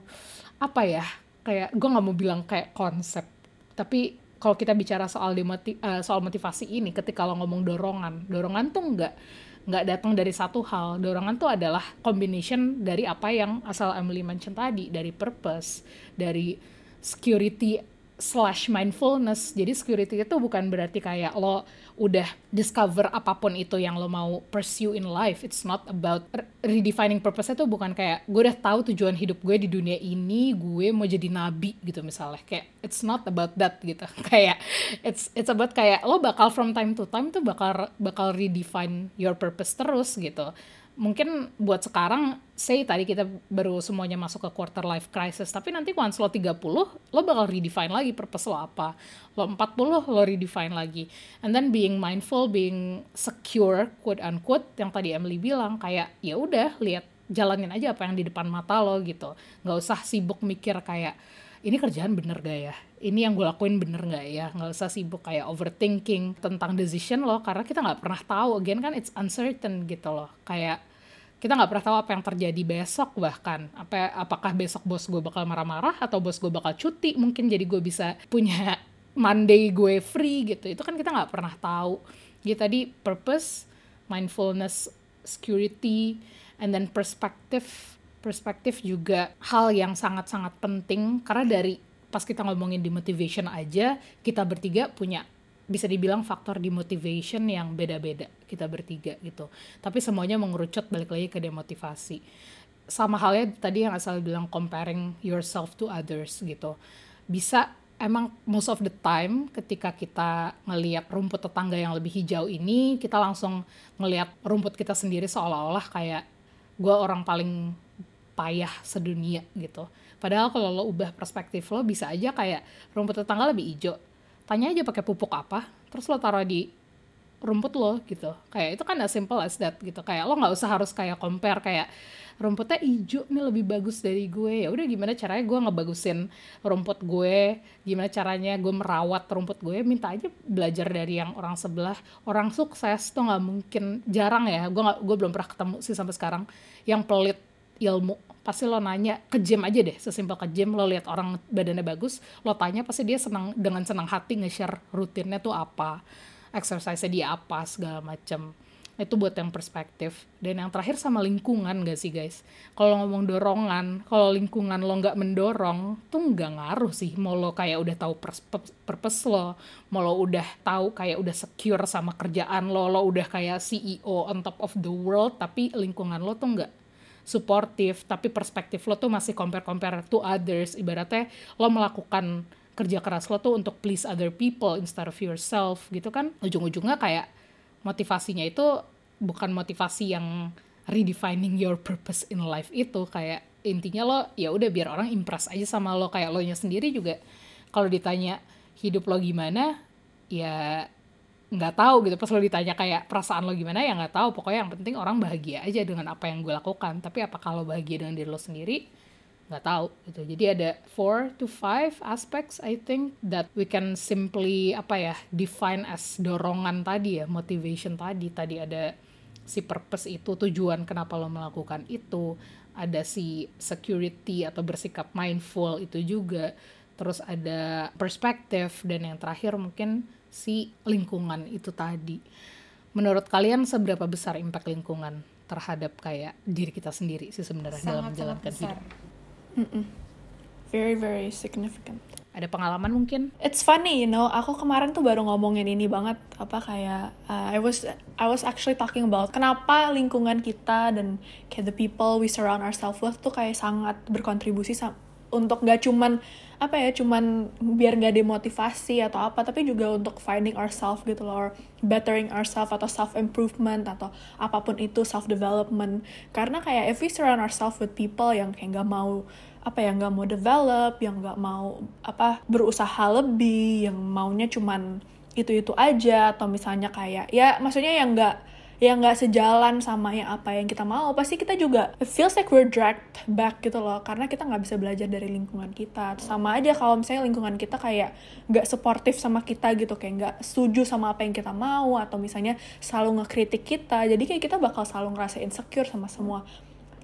apa ya kayak gue nggak mau bilang kayak konsep. Tapi kalau kita bicara soal dimoti- eh, soal motivasi ini ketika lo ngomong dorongan dorongan tuh nggak nggak datang dari satu hal. Dorongan tuh adalah combination dari apa yang asal Emily mention tadi. Dari purpose dari security slash mindfulness. Jadi security itu bukan berarti kayak lo udah discover apa pun itu yang lo mau pursue in life. It's not about re- redefining purpose itu bukan kayak gue udah tahu tujuan hidup gue di dunia ini gue mau jadi nabi gitu misalnya. Kayak it's not about that gitu. Kayak it's it's about kayak lo bakal from time to time tuh bakal bakal redefine your purpose terus gitu mungkin buat sekarang say tadi kita baru semuanya masuk ke quarter life crisis tapi nanti once lo 30 lo bakal redefine lagi purpose lo apa. Lo 40 lo redefine lagi. And then being mindful being secure quote unquote yang tadi Emily bilang kayak ya udah lihat jalanin aja apa yang di depan mata lo gitu. Nggak usah sibuk mikir kayak ini kerjaan bener gak ya? Ini yang gue lakuin bener gak ya? Nggak usah sibuk kayak overthinking tentang decision lo karena kita nggak pernah tahu. Again kan it's uncertain gitu loh. Kayak kita nggak pernah tahu apa yang terjadi besok bahkan. Apa apakah besok bos gue bakal marah-marah atau bos gue bakal cuti? Mungkin jadi gue bisa punya Monday gue free gitu. Itu kan kita nggak pernah tahu. Jadi tadi purpose mindfulness security and then perspective perspektif juga hal yang sangat-sangat penting. Karena dari pas kita ngomongin di motivation aja kita bertiga punya bisa dibilang faktor di motivation yang beda-beda kita bertiga gitu. Tapi semuanya mengerucut balik lagi ke demotivasi. Sama halnya tadi yang asal bilang comparing yourself to others gitu. Bisa emang most of the time ketika kita ngelihat rumput tetangga yang lebih hijau ini kita langsung ngelihat rumput kita sendiri seolah-olah kayak gue orang paling payah sedunia gitu. Padahal kalau lo ubah perspektif lo bisa aja kayak rumput tetangga lebih hijau tanya aja pakai pupuk apa terus lo taruh di rumput lo gitu. Kayak itu kan as simple as that gitu. Kayak lo nggak usah harus kayak compare kayak rumputnya hijau nih lebih bagus dari gue. Ya udah gimana caranya gue ngebagusin rumput gue? Gimana caranya gue merawat rumput gue? Minta aja belajar dari yang orang sebelah. Orang sukses tuh nggak mungkin jarang ya. Gue nggak gue belum pernah ketemu sih sampai sekarang yang pelit ilmu pasti lo nanya ke gym aja deh sesimpel ke gym lo lihat orang badannya bagus lo tanya pasti dia senang dengan senang hati nge-share rutinnya tuh apa exercise dia apa segala macam itu buat yang perspektif. Dan yang terakhir sama lingkungan gak sih guys? Kalau ngomong dorongan kalau lingkungan lo nggak mendorong tuh nggak ngaruh sih mau lo kayak udah tahu pers- pe- purpose lo mau lo udah tahu kayak udah secure sama kerjaan lo lo udah kayak CEO on top of the world tapi lingkungan lo tuh nggak supportive tapi perspektif lo tuh masih compare compare to others. Ibaratnya lo melakukan kerja keras lo tuh untuk please other people instead of yourself gitu kan? Ujung-ujungnya kayak motivasinya itu bukan motivasi yang redefining your purpose in life itu. Kayak intinya lo ya udah biar orang impress aja sama lo. Kayak lo nya sendiri juga kalau ditanya hidup lo gimana ya nggak tahu gitu. Pas lo ditanya kayak perasaan lo gimana ya nggak tahu. Pokoknya yang penting orang bahagia aja dengan apa yang gue lakukan. Tapi apa kalau bahagia dengan diri lo sendiri? Nggak tahu gitu. Jadi ada four to five aspects I think that we can simply apa ya define as dorongan tadi ya motivation tadi. Tadi ada si purpose itu tujuan kenapa lo melakukan itu. Ada si security atau bersikap mindful itu juga. Terus ada perspektif dan yang terakhir mungkin si lingkungan itu tadi menurut kalian seberapa besar impact lingkungan terhadap kayak diri kita sendiri sih sebenarnya dalam menjalankan hidup Very very significant. ada pengalaman mungkin It's funny, you know. Aku kemarin tuh baru ngomongin ini banget apa kayak uh, I was I was actually talking about kenapa lingkungan kita dan kayak the people we surround ourselves with tuh kayak sangat berkontribusi untuk gak cuman apa ya cuman biar nggak demotivasi atau apa tapi juga untuk finding ourselves gitu loh or bettering ourselves atau self improvement atau apa pun itu self development karena kayak if we surround ourselves with people yang kayak nggak mau apa ya nggak mau develop yang nggak mau apa berusaha lebih yang maunya cuman itu itu aja atau misalnya kayak ya maksudnya yang nggak yang nggak sejalan sama yang apa yang kita mau pasti kita juga feels like we're dragged back gitu loh. Karena kita nggak bisa belajar dari lingkungan kita. Sama aja kalau misalnya lingkungan kita kayak nggak supportive sama kita gitu kayak nggak setuju sama apa yang kita mau atau misalnya selalu ngekritik kita jadi kayak kita bakal selalu ngerasa insecure sama semua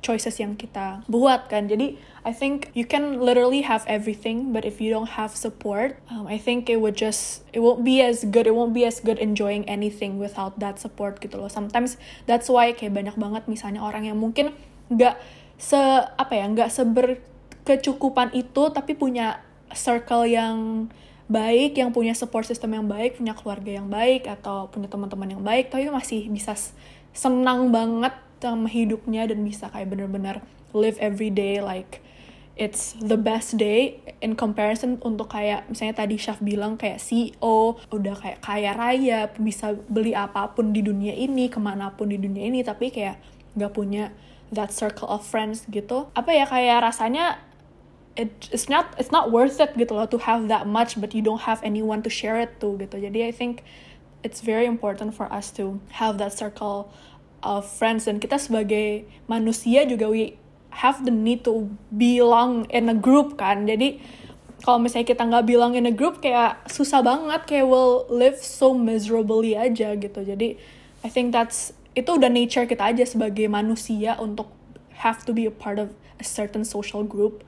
choices yang kita buat kan. Jadi I think you can literally have everything but if you don't have support um, I think it would just it won't be as good it won't be as good enjoying anything without that support gitu loh. Sometimes that's why kayak banyak banget misalnya orang yang mungkin nggak se apa ya nggak seberkecukupan itu tapi punya circle yang baik, yang punya support system yang baik, punya keluarga yang baik, atau punya teman-teman yang baik, tapi masih bisa senang banget sama hidupnya dan bisa kayak bener-bener live every day like it's the best day in comparison untuk kayak misalnya tadi Syaf bilang kayak CEO udah kayak kaya raya bisa beli apa pun di dunia ini ke mana pun di dunia ini tapi kayak nggak punya that circle of friends gitu. Apa ya kayak rasanya it, it's not it's not worth it gitu loh to have that much but you don't have anyone to share it to gitu. Jadi I think it's very important for us to have that circle of friends dan kita sebagai manusia juga we have the need to belong in a group kan? Jadi kalau misalnya kita nggak bilang in a group kayak susah banget kayak will live so miserably aja gitu. Jadi I think that's itu udah nature kita aja sebagai manusia untuk have to be a part of a certain social group.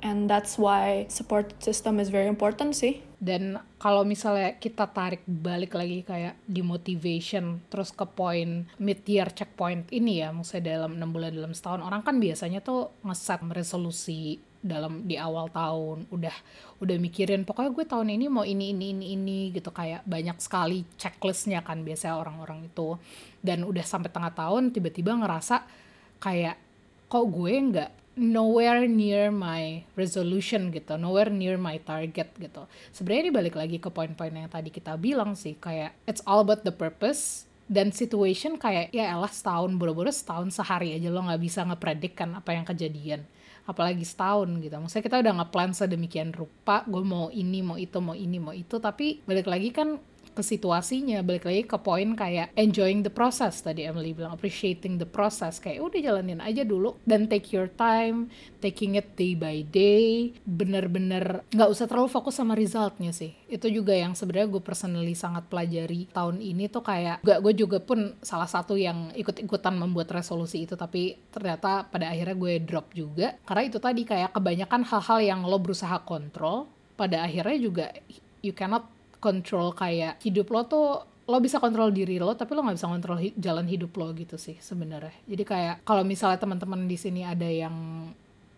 And that's why support system is very important sih dan kalau misalnya kita tarik balik lagi kayak di motivation terus ke poin mid year checkpoint ini ya maksudnya dalam enam bulan dalam setahun orang kan biasanya tuh ngeset resolusi dalam di awal tahun udah udah mikirin pokoknya gue tahun ini mau ini ini ini ini gitu kayak banyak sekali checklistnya kan biasanya orang-orang itu. Dan udah sampai tengah tahun tiba-tiba ngerasa kayak kok gue nggak nowhere near my resolution gitu, nowhere near my target gitu. Sebenarnya ini balik lagi ke poin-poin yang tadi kita bilang sih, kayak it's all about the purpose dan situation kayak ya elah setahun boro-boro setahun sehari aja lo nggak bisa ngepredik kan apa yang kejadian apalagi setahun gitu maksudnya kita udah ngeplan sedemikian rupa gue mau ini mau itu mau ini mau itu tapi balik lagi kan ke situasinya balik lagi ke poin kayak enjoying the process. Tadi Emily bilang appreciating the process. Kayak udah jalanin aja dulu dan take your time taking it day by day. Bener-bener nggak usah terlalu fokus sama resultnya sih. Itu juga yang sebenarnya gue personally sangat pelajari tahun ini tuh kayak gak gue juga pun salah satu yang ikut-ikutan membuat resolusi itu tapi ternyata pada akhirnya gue drop juga. Karena itu tadi kayak kebanyakan hal-hal yang lo berusaha kontrol pada akhirnya juga you cannot control kayak hidup lo tuh lo bisa kontrol diri lo tapi lo nggak bisa kontrol hi jalan hidup lo gitu sih sebenarnya. Jadi kayak kalau misalnya teman-teman di sini ada yang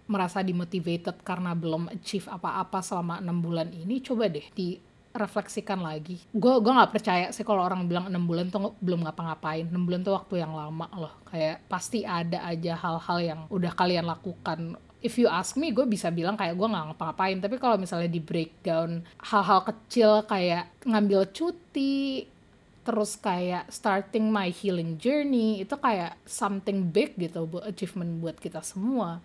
merasa dimotivated karena belum achieve apa-apa selama enam bulan ini coba deh di refleksikan lagi. Gue gue nggak percaya sih kalau orang bilang enam bulan tuh belum ngapa-ngapain. Enam bulan tuh waktu yang lama loh. Kayak pasti ada aja hal-hal yang udah kalian lakukan if you ask me gue bisa bilang kayak gue nggak ngapa-ngapain. Tapi kalau misalnya di breakdown hal-hal kecil kayak ngambil cuti terus kayak starting my healing journey itu kayak something big gitu achievement buat kita semua.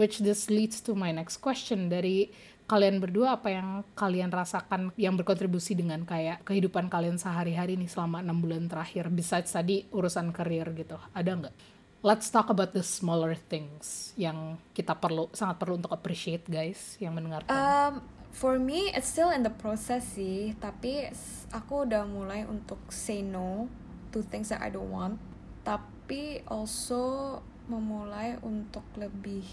Which this leads to my next question. Dari kalian berdua apa yang kalian rasakan yang berkontribusi dengan kayak kehidupan kalian sehari-hari nih selama enam bulan terakhir? Besides tadi urusan karir gitu. Ada nggak let's talk about the smaller things yang kita perlu sangat perlu untuk appreciate guys yang mendengarkan. Um, for me it's still in the process sih, tapi aku udah mulai untuk say no to things that I don't want. Tapi also memulai untuk lebih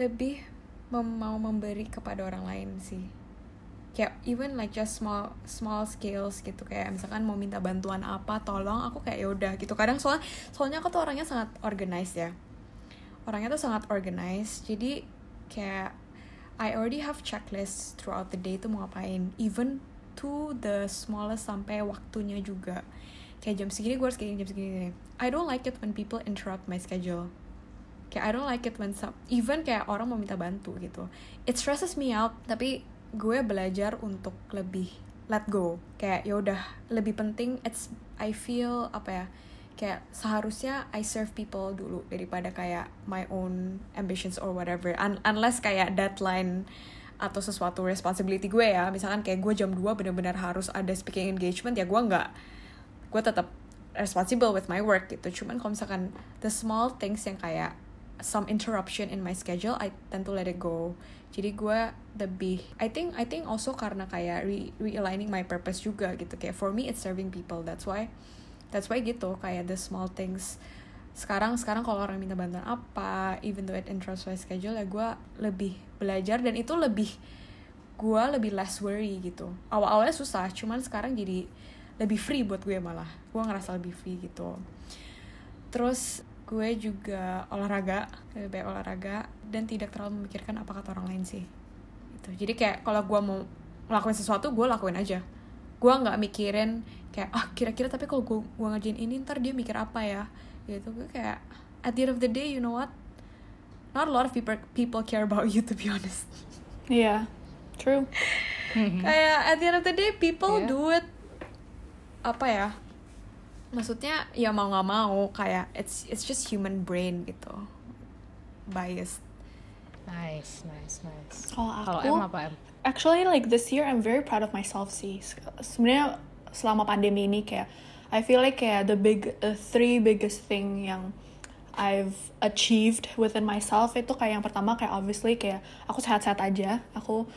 lebih mau memberi kepada orang lain sih kayak even like just small small skills gitu. Kayak misalkan mau minta bantuan apa tolong aku kayak yaudah gitu. Kadang soalnya soalnya aku tuh orangnya sangat organized ya. Orangnya tuh sangat organized. Jadi kayak I already have checklist throughout the day tuh mau ngapain. Even to the smallest sampai waktunya juga. Kayak jam segini gue harus kayak jam segini I don't like it when people interrupt my schedule. Kayak I don't like it when some even kayak orang mau minta bantu gitu. It stresses me out tapi gue belajar untuk lebih let go. Kayak ya udah lebih penting it's I feel apa ya kayak seharusnya I serve people dulu daripada kayak my own ambitions or whatever. Un unless kayak deadline atau sesuatu responsibility gue ya. Misalkan kayak gue jam 2 benar-benar harus ada speaking engagement ya gue nggak gue tetap responsible with my work gitu. Cuman kalau misalkan the small things yang kayak some interruption in my schedule I tend to let it go jadi gue lebih I think I think also karena kayak re realigning my purpose juga gitu. Kayak for me it's serving people. That's why that's why gitu kayak the small things. Sekarang sekarang kalau orang minta bantuan apa even though it interrupts my schedule ya gue lebih belajar dan itu lebih gue lebih less worry gitu. Awal-awalnya susah cuman sekarang jadi lebih free buat gue malah. Gue ngerasa lebih free gitu. Terus gue juga olahraga lebih baik olahraga dan tidak terlalu memikirkan apa kata orang lain sih. Gitu. Jadi kayak kalau gue mau ngelakuin sesuatu gue lakuin aja. Gue nggak mikirin kayak ah kira-kira tapi kalau gue gue ngajain ini ntar dia mikir apa ya? Gitu. Gue kayak at the end of the day you know what? Not a lot of people people care about you to be honest. Yeah true. Kayak at the end of the day people Yeah. do it apa ya maksudnya ya mau nggak mau kayak it's it's just human brain gitu biased Nice, nice, nice. Kalau aku- em apa em? Actually, like this year, I'm very proud of myself sih. Se- Sebenarnya selama pandemi ini kayak, I feel like kayak the big, the three biggest thing yang I've achieved within myself itu kayak yang pertama kayak obviously kayak aku sehat-sehat aja. Aku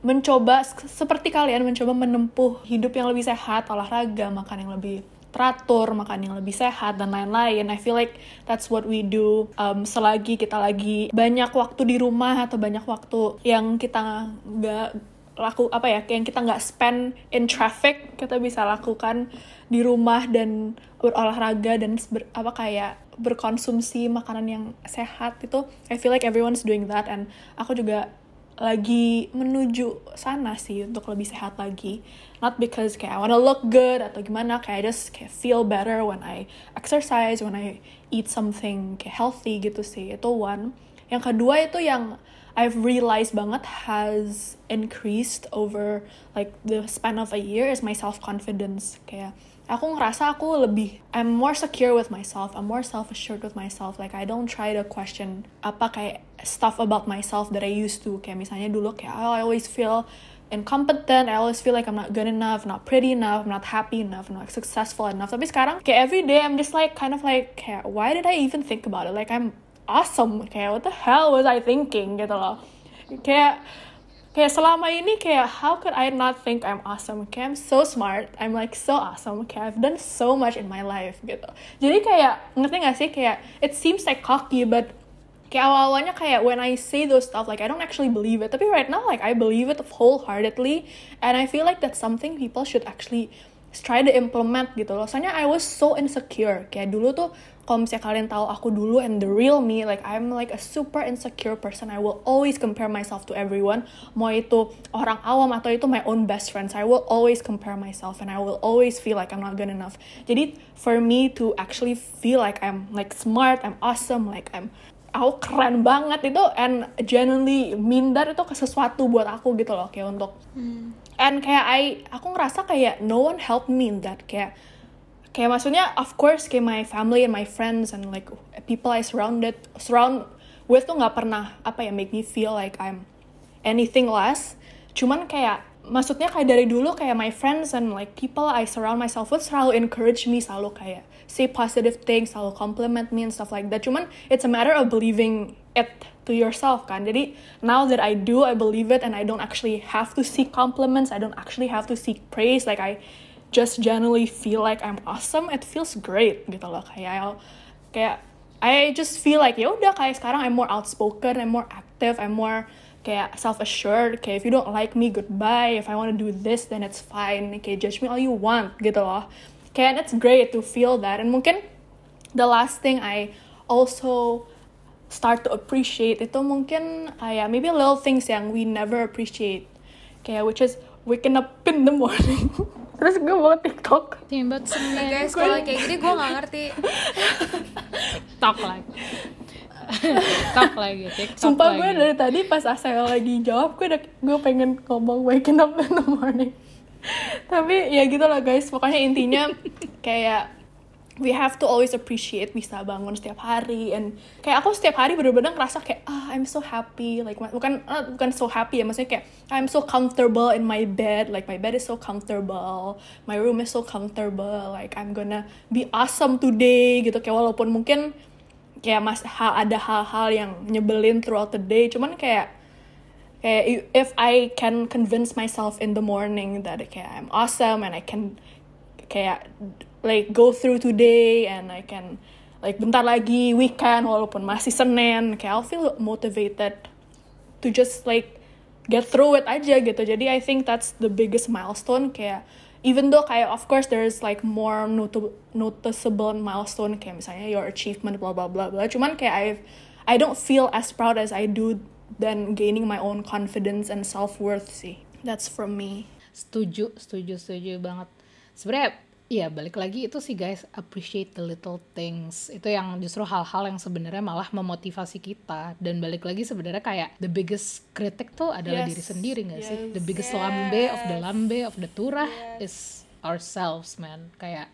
mencoba se- seperti kalian mencoba menempuh hidup yang lebih sehat, olahraga, makan yang lebih teratur, makan yang lebih sehat dan lain-lain. I feel like that's what we do um, selagi kita lagi banyak waktu di rumah atau banyak waktu yang kita nggak laku apa ya yang kita nggak spend in traffic kita bisa lakukan di rumah dan berolahraga dan ber, apa kayak berkonsumsi makanan yang sehat itu I feel like everyone's doing that and aku juga lagi menuju sana sih untuk lebih sehat lagi. Not because kayak I wanna look good atau gimana kayak I just kayak feel better when I exercise when I eat something kayak healthy gitu sih. Itu one. Yang kedua itu yang I've realized banget has increased over like the span of a year is my self confidence kayak aku ngerasa aku lebih I'm more secure with myself I'm more self assured with myself. Like I don't try to question apa kayak stuff about myself that I used to. Kayak misalnya dulu kayak oh, I always feel incompetent I always feel like I'm not good enough not pretty enough I'm not happy enough I'm not successful enough. Tapi sekarang kayak every day I'm just like kind of like kayak why did I even think about it? Like I'm awesome. Kayak what the hell was I thinking? Gitu loh. Kayak kayak selama ini kayak how could I not think I'm awesome? Kayak I'm so smart. I'm like so awesome. Kayak I've done so much in my life gitu. Jadi kayak ngerti gak sih? Kayak it seems like cocky but kayak awal-awalnya kayak when I say those stuff like I don't actually believe it. Tapi right now like I believe it wholeheartedly. And I feel like that's something people should actually try to implement gitu loh. Soalnya I was so insecure. Kayak dulu tuh kalau misalnya kalian tahu aku dulu and the real me like I'm like a super insecure person. I will always compare myself to everyone. Mau itu orang awam atau itu my own best friends I will always compare myself and I will always feel like I'm not good enough. Jadi for me to actually feel like I'm like smart I'm awesome like I'm aku keren banget. Itu and genuinely minder itu ke sesuatu buat aku gitu loh kayak untuk and kayak I aku ngerasa kayak no one helped me in that. Kayak kayak maksudnya of course kayak my family and my friends and like people I surrounded surround with tuh nggak pernah apa ya make me feel like I'm anything less. Cuman kayak maksudnya kayak dari dulu kayak my friends and like people I surround myself with selalu encourage me selalu kayak say positive things selalu compliment me and stuff like that. Cuman it's a matter of believing it to yourself kan? Jadi now that I do I believe it and I don't actually have to seek compliments I don't actually have to seek praise like I just generally feel like I'm awesome it feels great gitu loh. Kayak I- kayak I just feel like ya udah kayak sekarang I'm more outspoken I'm more active I'm more kayak self assured kayak if you don't like me goodbye. If I want to do this then it's fine. Kayak judge me all you want gitu loh and it's great to feel that. And mungkin the last thing I also start to appreciate itu mungkin kayak maybe little things yang we never appreciate. Kayak which is waking up in the morning. Terus gue mau TikTok. Timbot Nah, semen guys kalau kayak gini gue nggak ngerti. Talk like TikTok lagi, TikTok Sumpah lagi. gue dari tadi pas Asel lagi jawab gue udah gue pengen ngomong waking up in the morning. Tapi ya gitu lah guys, pokoknya intinya kayak we have to always appreciate bisa bangun setiap hari. And kayak aku setiap hari bener-bener ngerasa kayak ah I'm so happy. Like bukan ah, bukan so happy ya. Maksudnya kayak I'm so comfortable in my bed. Like my bed is so comfortable. My room is so comfortable. Like I'm gonna be awesome today gitu. Kayak walaupun mungkin kayak mas ha, ada hal-hal yang nyebelin throughout the day. Cuman kayak kayak if I can convince myself in the morning that kayak I'm awesome and I can kayak like go through today and I can like bentar lagi weekend walaupun masih Senin kayak I'll feel motivated to just like get through it aja gitu. Jadi I think that's the biggest milestone kayak even though kayak of course there's like more noti- noticeable milestone kayak misalnya your achievement blah blah blah blah. Cuman kayak I I don't feel as proud as I do than gaining my own confidence and self worth sih. That's from me. Setuju, setuju, setuju banget. Sebenarnya ya balik lagi itu sih guys appreciate the little things. Itu yang justru hal-hal yang sebenarnya malah memotivasi kita. Dan balik lagi sebenarnya kayak the biggest critic tuh adalah Yes. diri sendiri gak sih? Yes. the biggest lambe of the lambe of the turah is ourselves man. Kayak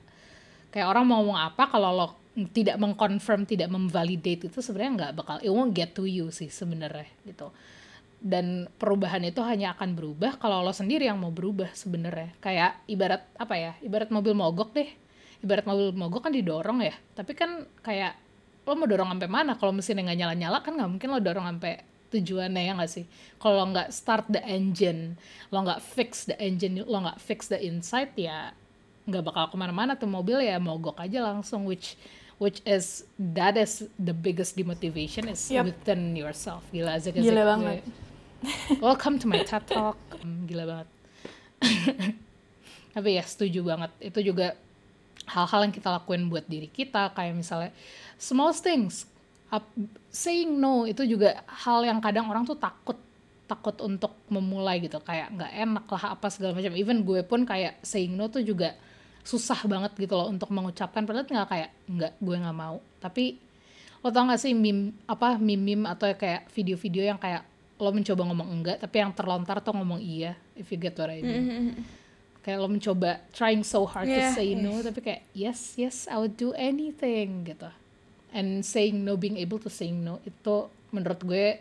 kayak orang mau ngomong apa kalau lo tidak mengconfirm tidak memvalidate itu sebenarnya nggak bakal it won't get to you sih sebenarnya gitu. Dan perubahan itu hanya akan berubah kalau lo sendiri yang mau berubah sebenarnya. Kayak ibarat apa ya ibarat mobil mogok deh. Ibarat mobil mogok kan didorong ya. Tapi kan kayak lo mau dorong sampai mana? Kalau mesinnya nggak nyala nyala kan nggak mungkin lo dorong sampai tujuannya ya nggak sih? Kalau lo nggak start the engine lo nggak fix the engine lo nggak fix the inside ya nggak bakal ke mana-mana tuh mobil ya mogok aja langsung which which is that is the biggest demotivation is Yep. within yourself. Gila aja Gila banget. welcome to my TED talk. Hmm, gila banget. Tapi ya setuju banget. Itu juga hal-hal yang kita lakuin buat diri kita. Kayak misalnya small things. Up- saying no itu juga hal yang kadang orang tuh takut. Takut untuk memulai gitu. Kayak nggak enak lah apa segala macam. Even gue pun kayak saying no tuh juga susah banget gitu loh untuk mengucapkan. Padahal tinggal kayak nggak gue nggak mau. Tapi lo tau gak sih meme apa meme meme atau kayak video-video yang kayak lo mencoba ngomong enggak tapi yang terlontar tuh ngomong iya if you get what I mean. Kayak lo mencoba trying so hard Yeah. to say no tapi kayak yes yes I would do anything gitu. And saying no being able to say no itu menurut gue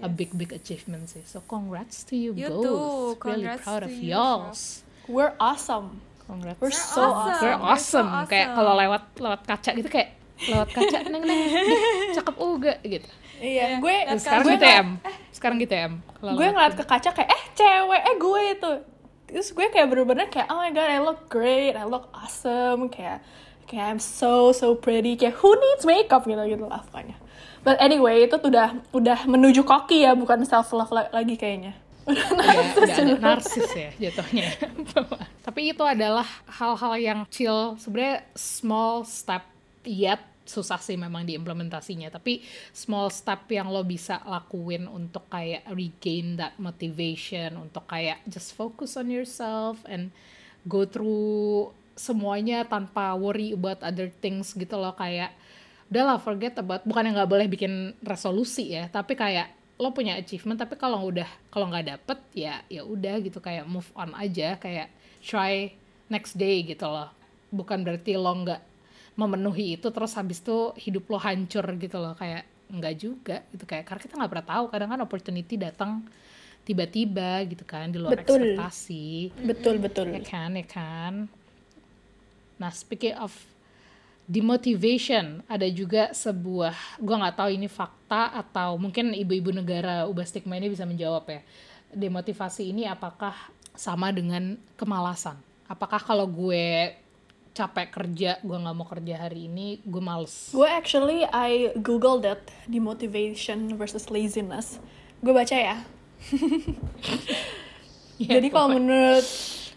a big big achievement sih. So congrats to you, You both. too. really Congrats proud to of you, y'alls. We're awesome congrats. We're so awesome, We're We're so awesome. Kayak awesome. kalau lewat lewat kaca gitu kayak lewat kaca neng neng cakep juga gitu. iya gue Terus sekarang gue gitu ya, Em. Sekarang gitu ya. Kalau gue lewat ngeliat ke kaca kayak eh cewek eh gue itu. Terus gue kayak bener-bener kayak oh my god I look great I look awesome. Kayak kayak I'm so so pretty. Kayak who needs makeup? Gitu gitu lah pokoknya. But anyway itu tuh udah udah menuju koki ya bukan self love lagi kayaknya Udah, udah ada narsis ya jatuhnya. Tapi itu adalah hal-hal yang chill, sebenarnya small step yet susah sih memang diimplementasinya. Tapi small step yang lo bisa lakuin untuk kayak regain that motivation untuk kayak just focus on yourself and go through semuanya tanpa worry about other things gitu loh. Kayak udahlah forget about bukan yang nggak boleh bikin resolusi ya tapi kayak lo punya achievement tapi kalau udah kalau nggak dapet ya ya udah gitu kayak move on aja kayak try next day gitu loh. Bukan berarti lo nggak memenuhi itu terus habis itu hidup lo hancur gitu loh kayak nggak juga gitu kayak karena kita nggak pernah tahu kadang kan opportunity datang tiba-tiba gitu kan di luar Betul. ekspektasi. Betul betul. Ya kan ya kan. Nah speaking of demotivation ada juga sebuah gua nggak tahu ini fakta atau mungkin ibu-ibu negara ubah stigma ini bisa menjawab ya. Demotivasi ini apakah sama dengan kemalasan? Apakah kalau gue capek kerja gue nggak mau kerja hari ini gue males? Gue actually I googled it demotivation versus laziness. Gue baca ya. Ya, jadi kalau pokoknya. menurut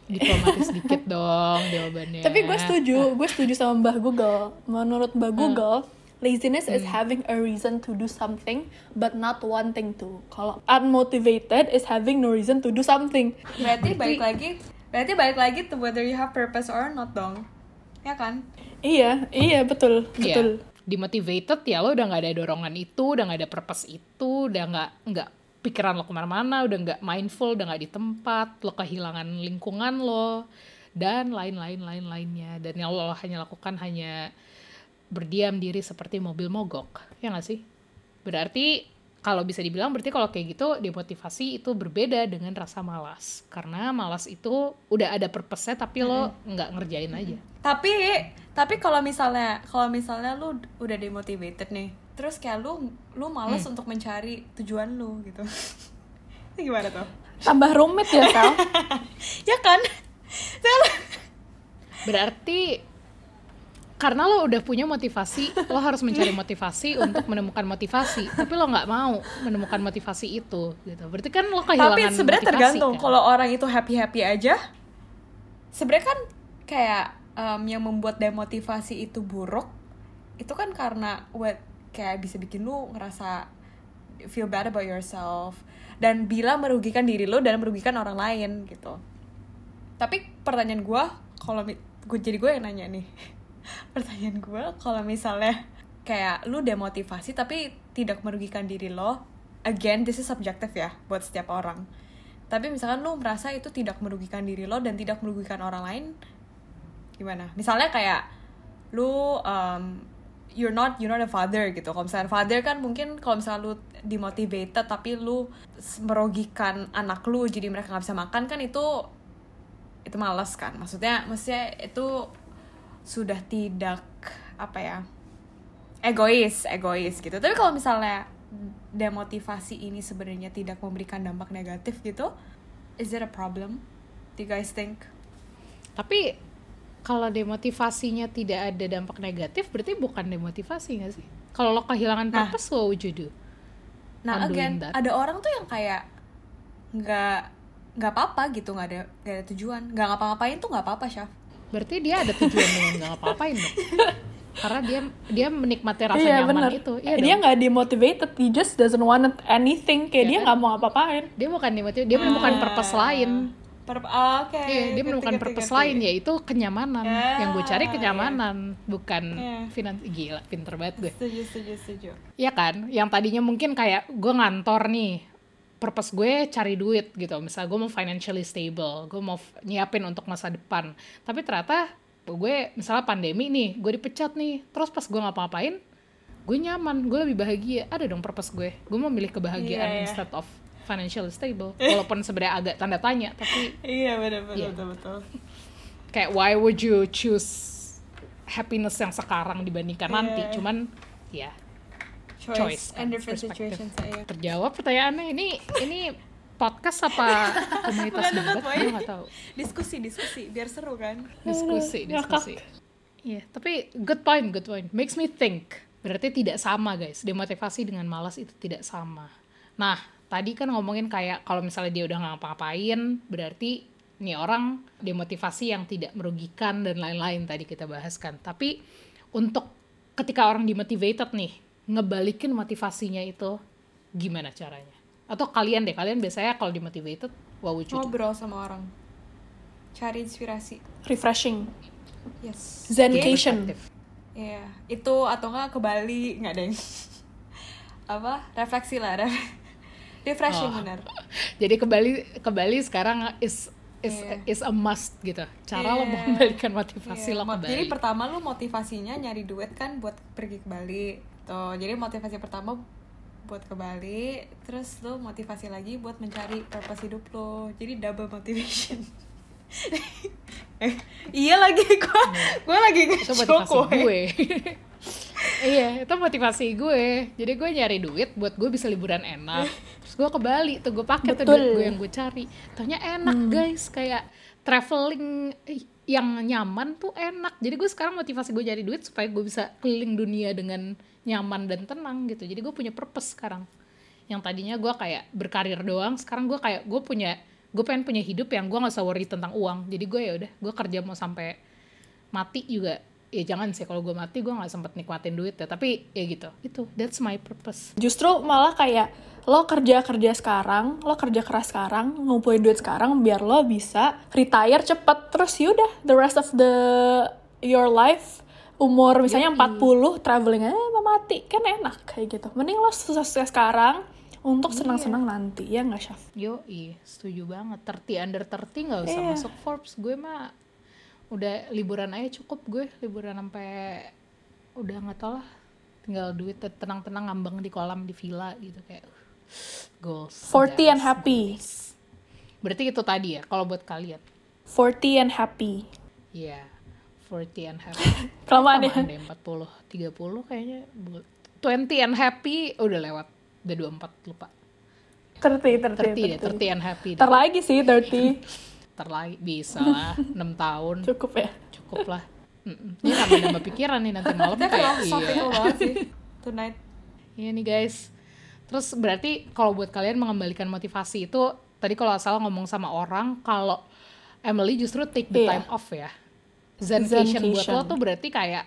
diplomatis dikit dong jawabannya Tapi gue setuju, gue setuju sama Mbah Google. Menurut Mbah Google, laziness is having a reason to do something but not wanting to. Kalau unmotivated is having no reason to do something. Berarti balik lagi, berarti balik lagi to whether you have purpose or not dong. Ya kan? Iya, iya betul, Iya. betul. demotivated ya lo udah nggak ada dorongan itu udah nggak ada purpose itu udah nggak nggak pikiran lo ke mana-mana udah nggak mindful udah nggak di tempat lo kehilangan lingkungan lo dan lain-lain lain-lainnya dan yang lo hanya lakukan hanya berdiam diri seperti mobil mogok ya nggak sih? Berarti kalau bisa dibilang berarti kalau kayak gitu demotivasi itu berbeda dengan rasa malas. Karena malas itu udah ada purpose-nya tapi lo nggak ngerjain aja. Tapi tapi kalau misalnya kalau misalnya lu udah demotivated nih terus kayak lu lu malas untuk mencari tujuan lu gitu. Ini gimana tuh? Tambah rumit ya, Sal. ya kan? Berarti karena lo udah punya motivasi lo harus mencari motivasi untuk menemukan motivasi. Tapi lo nggak mau menemukan motivasi itu gitu. Berarti kan lo kehilangan tapi sebenarnya motivasi, tergantung kan? kalau orang itu happy happy aja. Sebenarnya kan kayak em, yang membuat demotivasi itu buruk itu kan karena what kayak bisa bikin lu ngerasa feel bad about yourself dan bila merugikan diri lo dan merugikan orang lain gitu. Tapi pertanyaan gue kalau gue jadi gue yang nanya nih. Pertanyaan gue kalau misalnya kayak lu demotivasi tapi tidak merugikan diri lo again this is subjective ya buat setiap orang. Tapi misalkan lu merasa itu tidak merugikan diri lo dan tidak merugikan orang lain gimana? Misalnya kayak lu um, you're not you're not a father gitu. Kalau misalnya father kan mungkin kalau misalnya lu dimotivated tapi lu merugikan anak lu jadi mereka nggak bisa makan kan itu itu malas kan. Maksudnya maksudnya itu sudah tidak apa ya egois egois gitu. Tapi kalau misalnya demotivasi ini sebenarnya tidak memberikan dampak negatif gitu is it a problem? Do you guys think? Tapi kalau demotivasinya tidak ada dampak negatif berarti bukan demotivasi nggak sih kalau lo kehilangan Nah. purpose what would you do nah I'm again that. ada orang tuh yang kayak nggak nggak apa-apa gitu nggak ada nggak ada tujuan nggak ngapa-ngapain tuh nggak apa-apa Syaf berarti dia ada tujuan dengan nggak ngapa-ngapain dong karena dia dia menikmati rasa Iya nyaman bener. itu iya dia nggak demotivated, he just doesn't want anything. Kayak Iya dia kan? nggak mau ngapa-ngapain. dia bukan demotivasi dia menemukan purpose lain Per- ah, oke Iya, dia ngerti, menemukan ngerti, purpose ngerti. lain yaitu kenyamanan. Ya, yang gue cari iya. kenyamanan, bukan Iya. finans gila, pinter banget gue. setuju setuju setuju Iya kan? Yang tadinya mungkin kayak gue ngantor nih, purpose gue cari duit gitu. Misal gue mau financially stable, gue mau nyiapin untuk masa depan. Tapi ternyata gue misalnya pandemi nih, gue dipecat nih. Terus pas gue ngapa-ngapain, gue nyaman, gue lebih bahagia. Ada dong purpose gue. Gue mau milih kebahagiaan Iya, iya. instead of financially stable. Walaupun sebenarnya agak tanda tanya, tapi iya benar benar Iya. betul betul kayak why would you choose happiness yang sekarang dibandingkan nanti Iya. cuman ya choice, Choice, and kan, different situations iya. terjawab pertanyaannya ini ini podcast apa komunitas Bukan debat gue nggak tahu diskusi diskusi biar seru kan diskusi diskusi Iya, tapi good point, good point. Makes me think. Berarti tidak sama, guys. Demotivasi dengan malas itu tidak sama. Nah, tadi kan ngomongin kayak kalau misalnya dia udah nggak ngapa-ngapain, berarti nih orang demotivasi yang tidak merugikan dan lain-lain tadi kita bahas kan. Tapi untuk ketika orang demotivated nih, ngebalikin motivasinya itu gimana caranya? Atau kalian deh, kalian biasanya kalau demotivated, what would you do? ngobrol sama orang cari inspirasi Refreshing. yes Zencation. Iya, itu atau enggak ke Bali nggak deng? Apa? Refleksi lah, ref- refreshing Oh. bener. Jadi ke Bali ke Bali sekarang is is Iya. is a must gitu. Cara lo Iya. mengembalikan motivasi Iya, lo ke Bali. Jadi pertama lu motivasinya nyari duit kan buat pergi ke Bali. Tuh, jadi motivasi pertama buat ke Bali, terus lu motivasi lagi buat mencari purpose hidup lo. Jadi double motivation. eh, iya lagi gua gua lagi itu ngejok, motivasi woy. gue. iya, itu motivasi gue. Jadi gue nyari duit buat gue bisa liburan enak. Terus gue ke Bali tuh gue pakai tuh duit gue yang gue cari. Taunya enak guys, kayak traveling yang nyaman tuh enak. Jadi gue sekarang motivasi gue cari duit supaya gue bisa keliling dunia dengan nyaman dan tenang gitu. Jadi gue punya purpose sekarang. Yang tadinya gue kayak berkarir doang, sekarang gue kayak gue punya gue pengen punya hidup yang gue nggak usah worry tentang uang. Jadi gue ya udah, gue kerja mau sampai mati juga ya jangan sih kalau gue mati gue nggak sempet nikmatin duit ya tapi ya gitu itu that's my purpose Justru malah kayak lo kerja kerja sekarang, lo kerja keras sekarang, ngumpulin duit sekarang biar lo bisa retire cepet terus yaudah the rest of the your life umur misalnya Yoi. 40 traveling aja mau mati kan enak kayak gitu mending lo sukses sekarang untuk Iya. senang-senang nanti ya nggak Syaf Yo, setuju banget. 30 under 30 nggak usah Iya. masuk Forbes. Gue mah udah liburan aja cukup gue. Liburan sampai udah nggak tau lah. Tinggal duit tenang-tenang ngambang di kolam di villa gitu kayak uh, goals. 40 and happy goals. Berarti itu tadi ya kalau buat kalian. 40 and happy Iya. 40 and happy. kelamaan ya deh 40, 30 kayaknya. Bu- 20 and happy udah lewat. Udah 24 lupa. 30 30 deh, 30 30 and happy. deh. Ntar lagi sih 30 Ntar lagi bisa lah 6 tahun. Cukup ya? Cukup lah. Mm-mm. ini nambah nambah pikiran nih nanti malam Kita kayak iya. sih. Tonight. iya nih guys. Terus berarti kalau buat kalian mengembalikan motivasi itu tadi kalau salah ngomong sama orang kalau Emily justru take the Iya. time off ya. Zencation buat lo tuh berarti kayak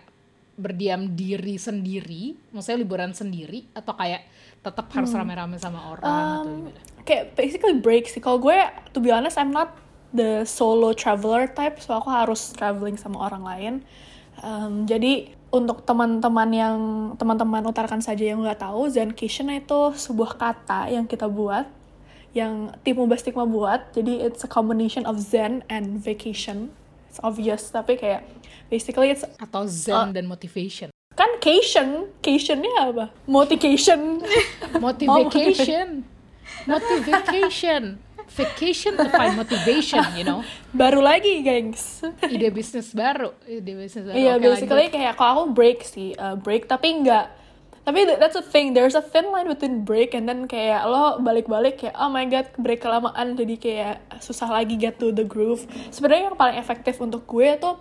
berdiam diri sendiri maksudnya liburan sendiri atau kayak tetap harus rame-rame sama orang atau Um, gimana? kayak basically break sih. Kalau gue to be honest I'm not the solo traveler type so aku harus traveling sama orang lain. Um, jadi untuk teman-teman yang teman-teman utarakan saja yang nggak tahu zencation itu sebuah kata yang kita buat yang tim Ubah Stigma buat. Jadi it's a combination of zen and vacation. It's obvious tapi kayak basically it's atau zen dan motivation. Kan cation cationnya apa? Motivation. Motivation. Motivation vacation to find motivation you know baru lagi gengs ide bisnis baru ide bisnis baru Iya, Oke, basically lanjut. kayak kalau aku break sih, uh, break tapi enggak. Tapi th- that's a thing, there's a thin line between break and then kayak lo balik-balik kayak oh my god break kelamaan jadi kayak susah lagi get to the groove. Sebenarnya yang paling efektif untuk gue tuh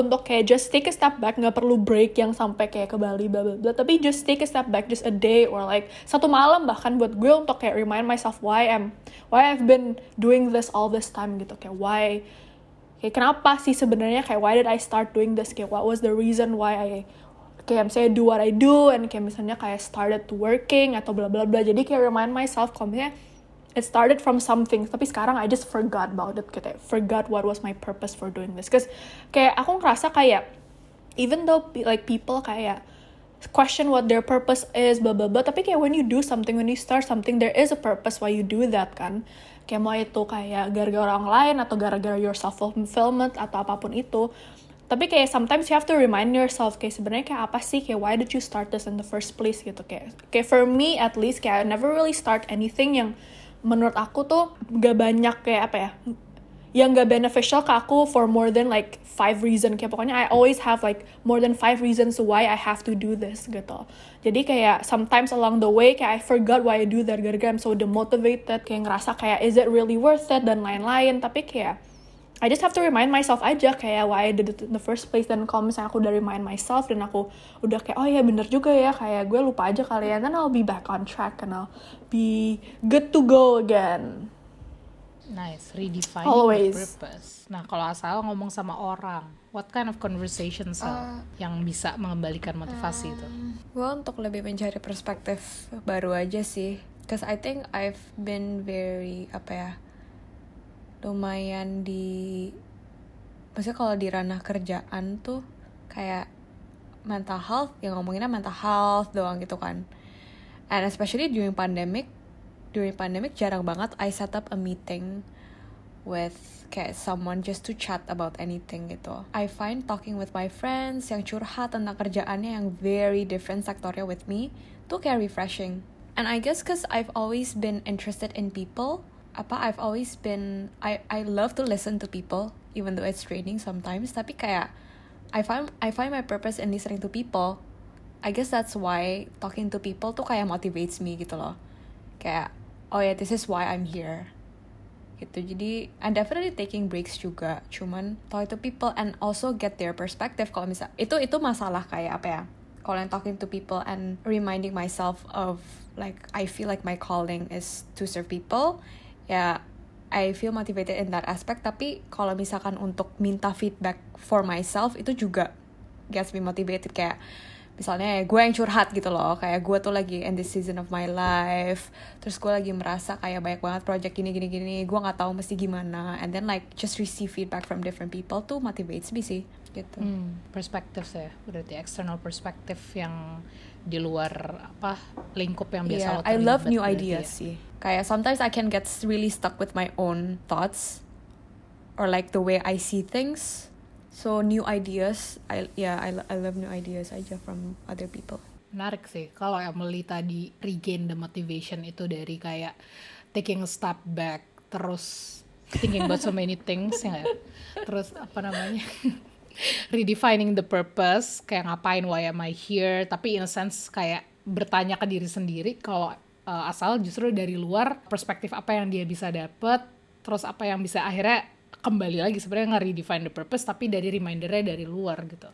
untuk kayak just take a step back nggak perlu break yang sampai kayak ke Bali bla bla bla. Tapi just take a step back just a day or like satu malam bahkan buat gue untuk kayak remind myself why I'm why I've been doing this all this time gitu. Kayak why kayak kenapa sih sebenarnya kayak why did I start doing this? Kayak what was the reason why I kayak misalnya do what I do and kayak misalnya kayak started working atau bla bla bla. Jadi kayak remind myself kalau misalnya it started from something tapi sekarang I just forgot about it kayak forgot what was my purpose for doing this. Cause kayak aku ngerasa kayak even though like people kayak question what their purpose is blah blah blah tapi kayak when you do something when you start something there is a purpose why you do that kan. Kayak mau itu kayak gara-gara orang lain atau gara-gara your self fulfillment atau apa pun itu. Tapi kayak sometimes you have to remind yourself kayak sebenarnya kayak apa sih? Kayak why did you start this in the first place gitu. Kayak kayak for me at least kayak I never really start anything yang menurut aku tuh gak banyak kayak apa ya yang gak beneficial ke aku for more than like five reason. Kayak pokoknya I always have like more than five reasons why I have to do this gitu. Jadi kayak sometimes along the way kayak I forgot why I do that gara-gara I'm so demotivated kayak ngerasa kayak is it really worth it dan lain-lain. Tapi kayak I just have to remind myself aja kayak why I did it in the first place. Dan kalau misalnya aku udah remind myself dan aku udah kayak oh ya bener juga ya kayak gue lupa aja kalian then I'll be back on track and I'll be good to go again. Nice redefining Always. the purpose. Nah kalau asal ngomong sama orang what kind of conversations Sal, yang bisa mengembalikan motivasi itu? Gue untuk lebih mencari perspektif baru aja sih. Cause I think I've been very apa ya lumayan di maksudnya kalau di ranah kerjaan tuh kayak mental health yang ngomonginnya mental health doang gitu kan and especially during pandemic during pandemic jarang banget I set up a meeting with kayak someone just to chat about anything gitu. I find talking with my friends yang curhat tentang kerjaannya yang very different sektornya with me tuh kayak refreshing. And I guess cause I've always been interested in people, apa I've always been I I love to listen to people even though it's draining sometimes. Tapi kayak I find I find my purpose in listening to people. I guess that's why talking to people tuh kayak motivates me gitu loh. Kayak oh ya yeah, this is why I'm here gitu jadi I'm definitely taking breaks juga cuman talk to people and also get their perspective kalau misal itu itu masalah kayak apa ya kalau yang talking to people and reminding myself of like I feel like my calling is to serve people ya I feel motivated in that aspect. Tapi kalau misalkan untuk minta feedback for myself itu juga gets me motivated. Kayak misalnya gue yang curhat gitu loh. Kayak gue tuh lagi in this season of my life. Terus gue lagi merasa kayak banyak banget project gini gini gini. Gue nggak tahu mesti gimana. And then like just receive feedback from different people tuh motivates me sih gitu. Hmm, perspektif ya, berarti external perspektif yang di luar apa lingkup yang biasa Yeah, lo I love terlibat new ideas ya. sih. Kayak sometimes I can get really stuck with my own thoughts or like the way I see things. So new ideas, I yeah, I, lo- I love new ideas aja from other people. Menarik sih, kalau Emily tadi regain the motivation itu dari kayak taking a step back, terus thinking about so many things ya nggak? Terus apa namanya? redefining the purpose, kayak ngapain, why am I here, tapi in a sense kayak bertanya ke diri sendiri kalau uh, asal justru dari luar perspektif apa yang dia bisa dapet, terus apa yang bisa akhirnya kembali lagi sebenarnya nge-redefine the purpose tapi dari remindernya dari luar gitu.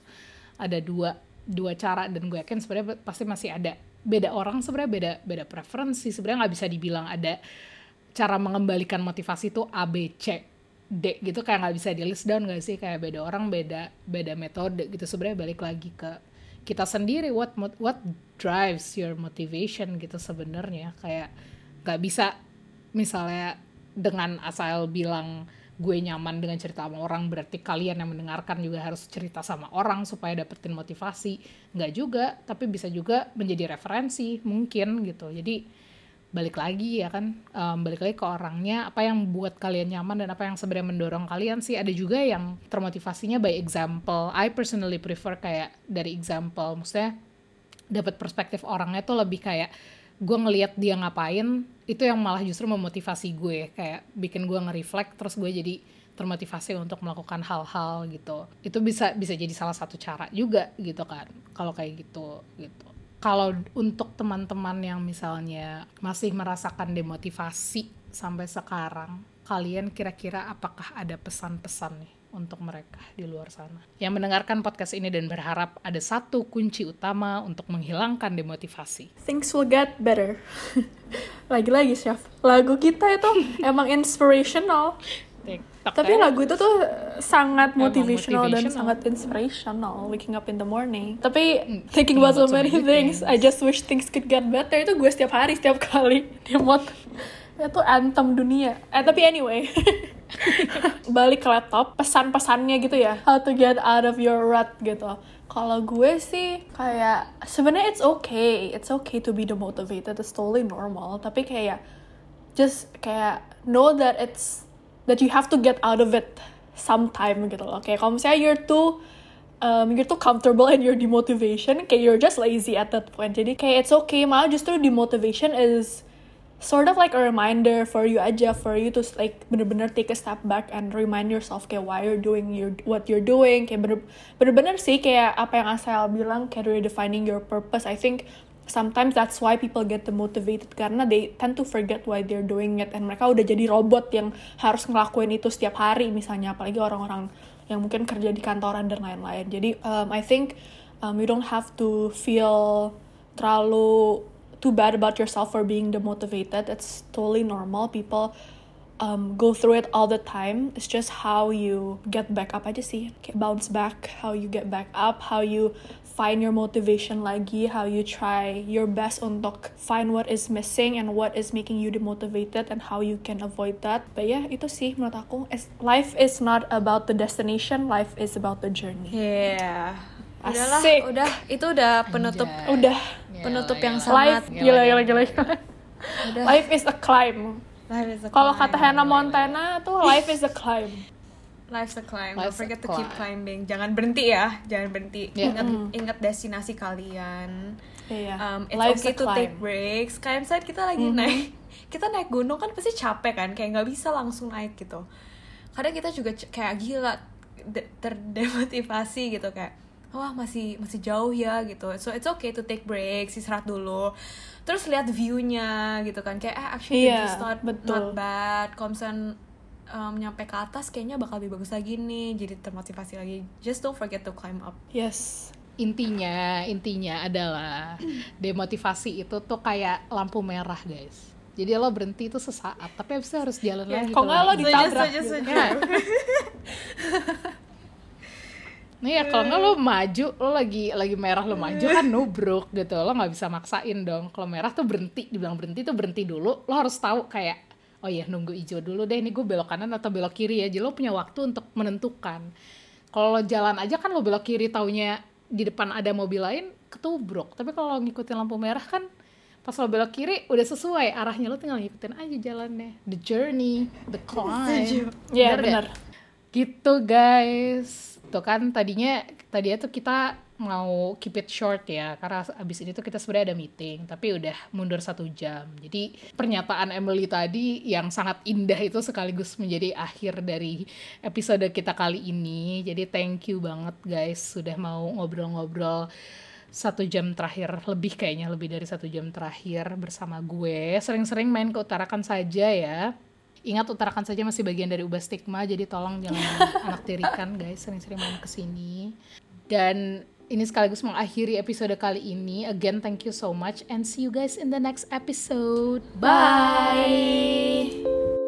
Ada dua dua cara dan gue yakin sebenarnya pasti masih ada. Beda orang sebenarnya beda beda preferensi. Sebenarnya nggak bisa dibilang ada cara mengembalikan motivasi itu A B C D gitu kayak nggak bisa di list down gak sih? Kayak beda orang beda beda metode gitu. Sebenarnya balik lagi ke kita sendiri what what drives your motivation gitu sebenarnya. Kayak nggak bisa misalnya dengan asal bilang gue nyaman dengan cerita sama orang berarti kalian yang mendengarkan juga harus cerita sama orang supaya dapetin motivasi. Nggak juga tapi bisa juga menjadi referensi mungkin gitu. Jadi balik lagi ya kan? Em, balik lagi ke orangnya apa yang buat kalian nyaman dan apa yang sebenarnya mendorong kalian sih. Ada juga yang termotivasinya by example. I personally prefer kayak dari example maksudnya dapat perspektif orangnya tuh lebih kayak gue ngelihat dia ngapain itu yang malah justru memotivasi gue. Kayak bikin gue nge-reflect terus gue jadi termotivasi untuk melakukan hal-hal gitu. Itu bisa bisa jadi salah satu cara juga gitu kan kalau kayak gitu gitu kalau untuk teman-teman yang misalnya masih merasakan demotivasi sampai sekarang kalian kira-kira apakah ada pesan-pesan nih untuk mereka di luar sana yang mendengarkan podcast ini dan berharap ada satu kunci utama untuk menghilangkan demotivasi Things will get better. Lagi-lagi, Chef. Lagu kita itu emang inspirational. TikTok Tapi ya. lagu itu tuh sangat motivational, dan sangat inspirational. Waking up in the morning. Tapi Hmm, thinking about so many things, I just wish things could get better. Itu gue setiap hari, setiap kali. Dia mau itu anthem dunia. Eh tapi anyway. Balik ke laptop, pesan-pesannya gitu ya. How to get out of your rut gitu. Kalau gue sih kayak sebenarnya it's okay, it's okay to be demotivated, it's totally normal. Tapi kayak just kayak know that it's that you have to get out of it sometime gitu loh. Kayak kalau misalnya you're too um, you're too comfortable in your demotivation, kayak you're just lazy at that point. Jadi kayak it's okay, malah justru demotivation is sort of like a reminder for you aja for you to like bener-bener take a step back and remind yourself kayak why you're doing your what you're doing kayak bener- bener-bener sih kayak apa yang Asal bilang kayak redefining your purpose I think sometimes that's why people get demotivated karena they tend to forget why they're doing it and mereka udah jadi robot yang harus ngelakuin itu setiap hari misalnya apalagi orang-orang yang mungkin kerja di kantoran dan lain-lain jadi um, I think um, you don't have to feel terlalu too bad about yourself for being demotivated. It's totally normal. People um, go through it all the time. It's just how you get back up aja sih. Kayak bounce back, how you get back up, how you find your motivation lagi, how you try your best untuk find what is missing and what is making you demotivated and how you can avoid that. But yeah, itu sih menurut aku. It's- Life is not about the destination, life is about the journey. Yeah. Udahlah, Asik. udah itu udah penutup Anjay. Udah, penutup yang Gila, sangat life, gila, gila, gila, gila. udah. Life is a climb. Life is a Kalau kata Hannah Montana tuh life is a climb. Life's a climb. Life's Don't forget to keep climb. climbing. Jangan berhenti ya, jangan berhenti. Yeah. Ingat ingat destinasi kalian. Iya. Um, it's Life's okay to climb. take breaks. Kayak misalnya kita lagi naik, kita naik gunung kan pasti capek kan, kayak nggak bisa langsung naik gitu. Kadang kita juga kayak gila, de- terdemotivasi gitu kayak, wah masih masih jauh ya gitu. So it's okay to take breaks, istirahat dulu. Terus lihat view-nya gitu kan, kayak eh, actually Iya, this not betul. not bad. Kalau misalnya um, nyampe ke atas kayaknya bakal lebih bagus lagi nih, jadi termotivasi lagi. Just don't forget to climb up. Yes. intinya intinya adalah demotivasi itu tuh kayak lampu merah guys jadi lo berhenti itu sesaat tapi abis itu harus jalan lagi Kok nggak lo ditabrak gitu. Ya. Nih ya kalau nggak lo maju, lo lagi lagi merah lo maju kan nubruk gitu, lo nggak bisa maksain dong. Kalau merah tuh berhenti, dibilang berhenti tuh berhenti dulu. Lo harus tahu kayak, oh ya nunggu hijau dulu deh, ini gue belok kanan atau belok kiri ya. Jadi lo punya waktu untuk menentukan. kalau lo jalan aja kan lo belok kiri taunya di depan ada mobil lain ketubruk tapi kalau ngikutin lampu merah kan pas lo belok kiri udah sesuai arahnya lo tinggal ngikutin aja jalannya the journey the climb Iya Bener gak? benar. gitu guys tuh kan tadinya tadinya tuh kita mau keep it short ya karena abis ini tuh kita sebenarnya ada meeting tapi udah mundur satu jam. Jadi pernyataan Emily tadi yang sangat indah itu sekaligus menjadi akhir dari episode kita kali ini. Jadi thank you banget guys sudah mau ngobrol-ngobrol satu jam terakhir lebih kayaknya lebih dari satu jam terakhir bersama gue. Sering-sering main ke utarakan saja ya. Ingat utarakan saja masih bagian dari ubah stigma, jadi tolong jangan anak tirikan guys, sering-sering main ke sini. Dan ini sekaligus mengakhiri episode kali ini. Again, thank you so much and see you guys in the next episode. Bye. Bye.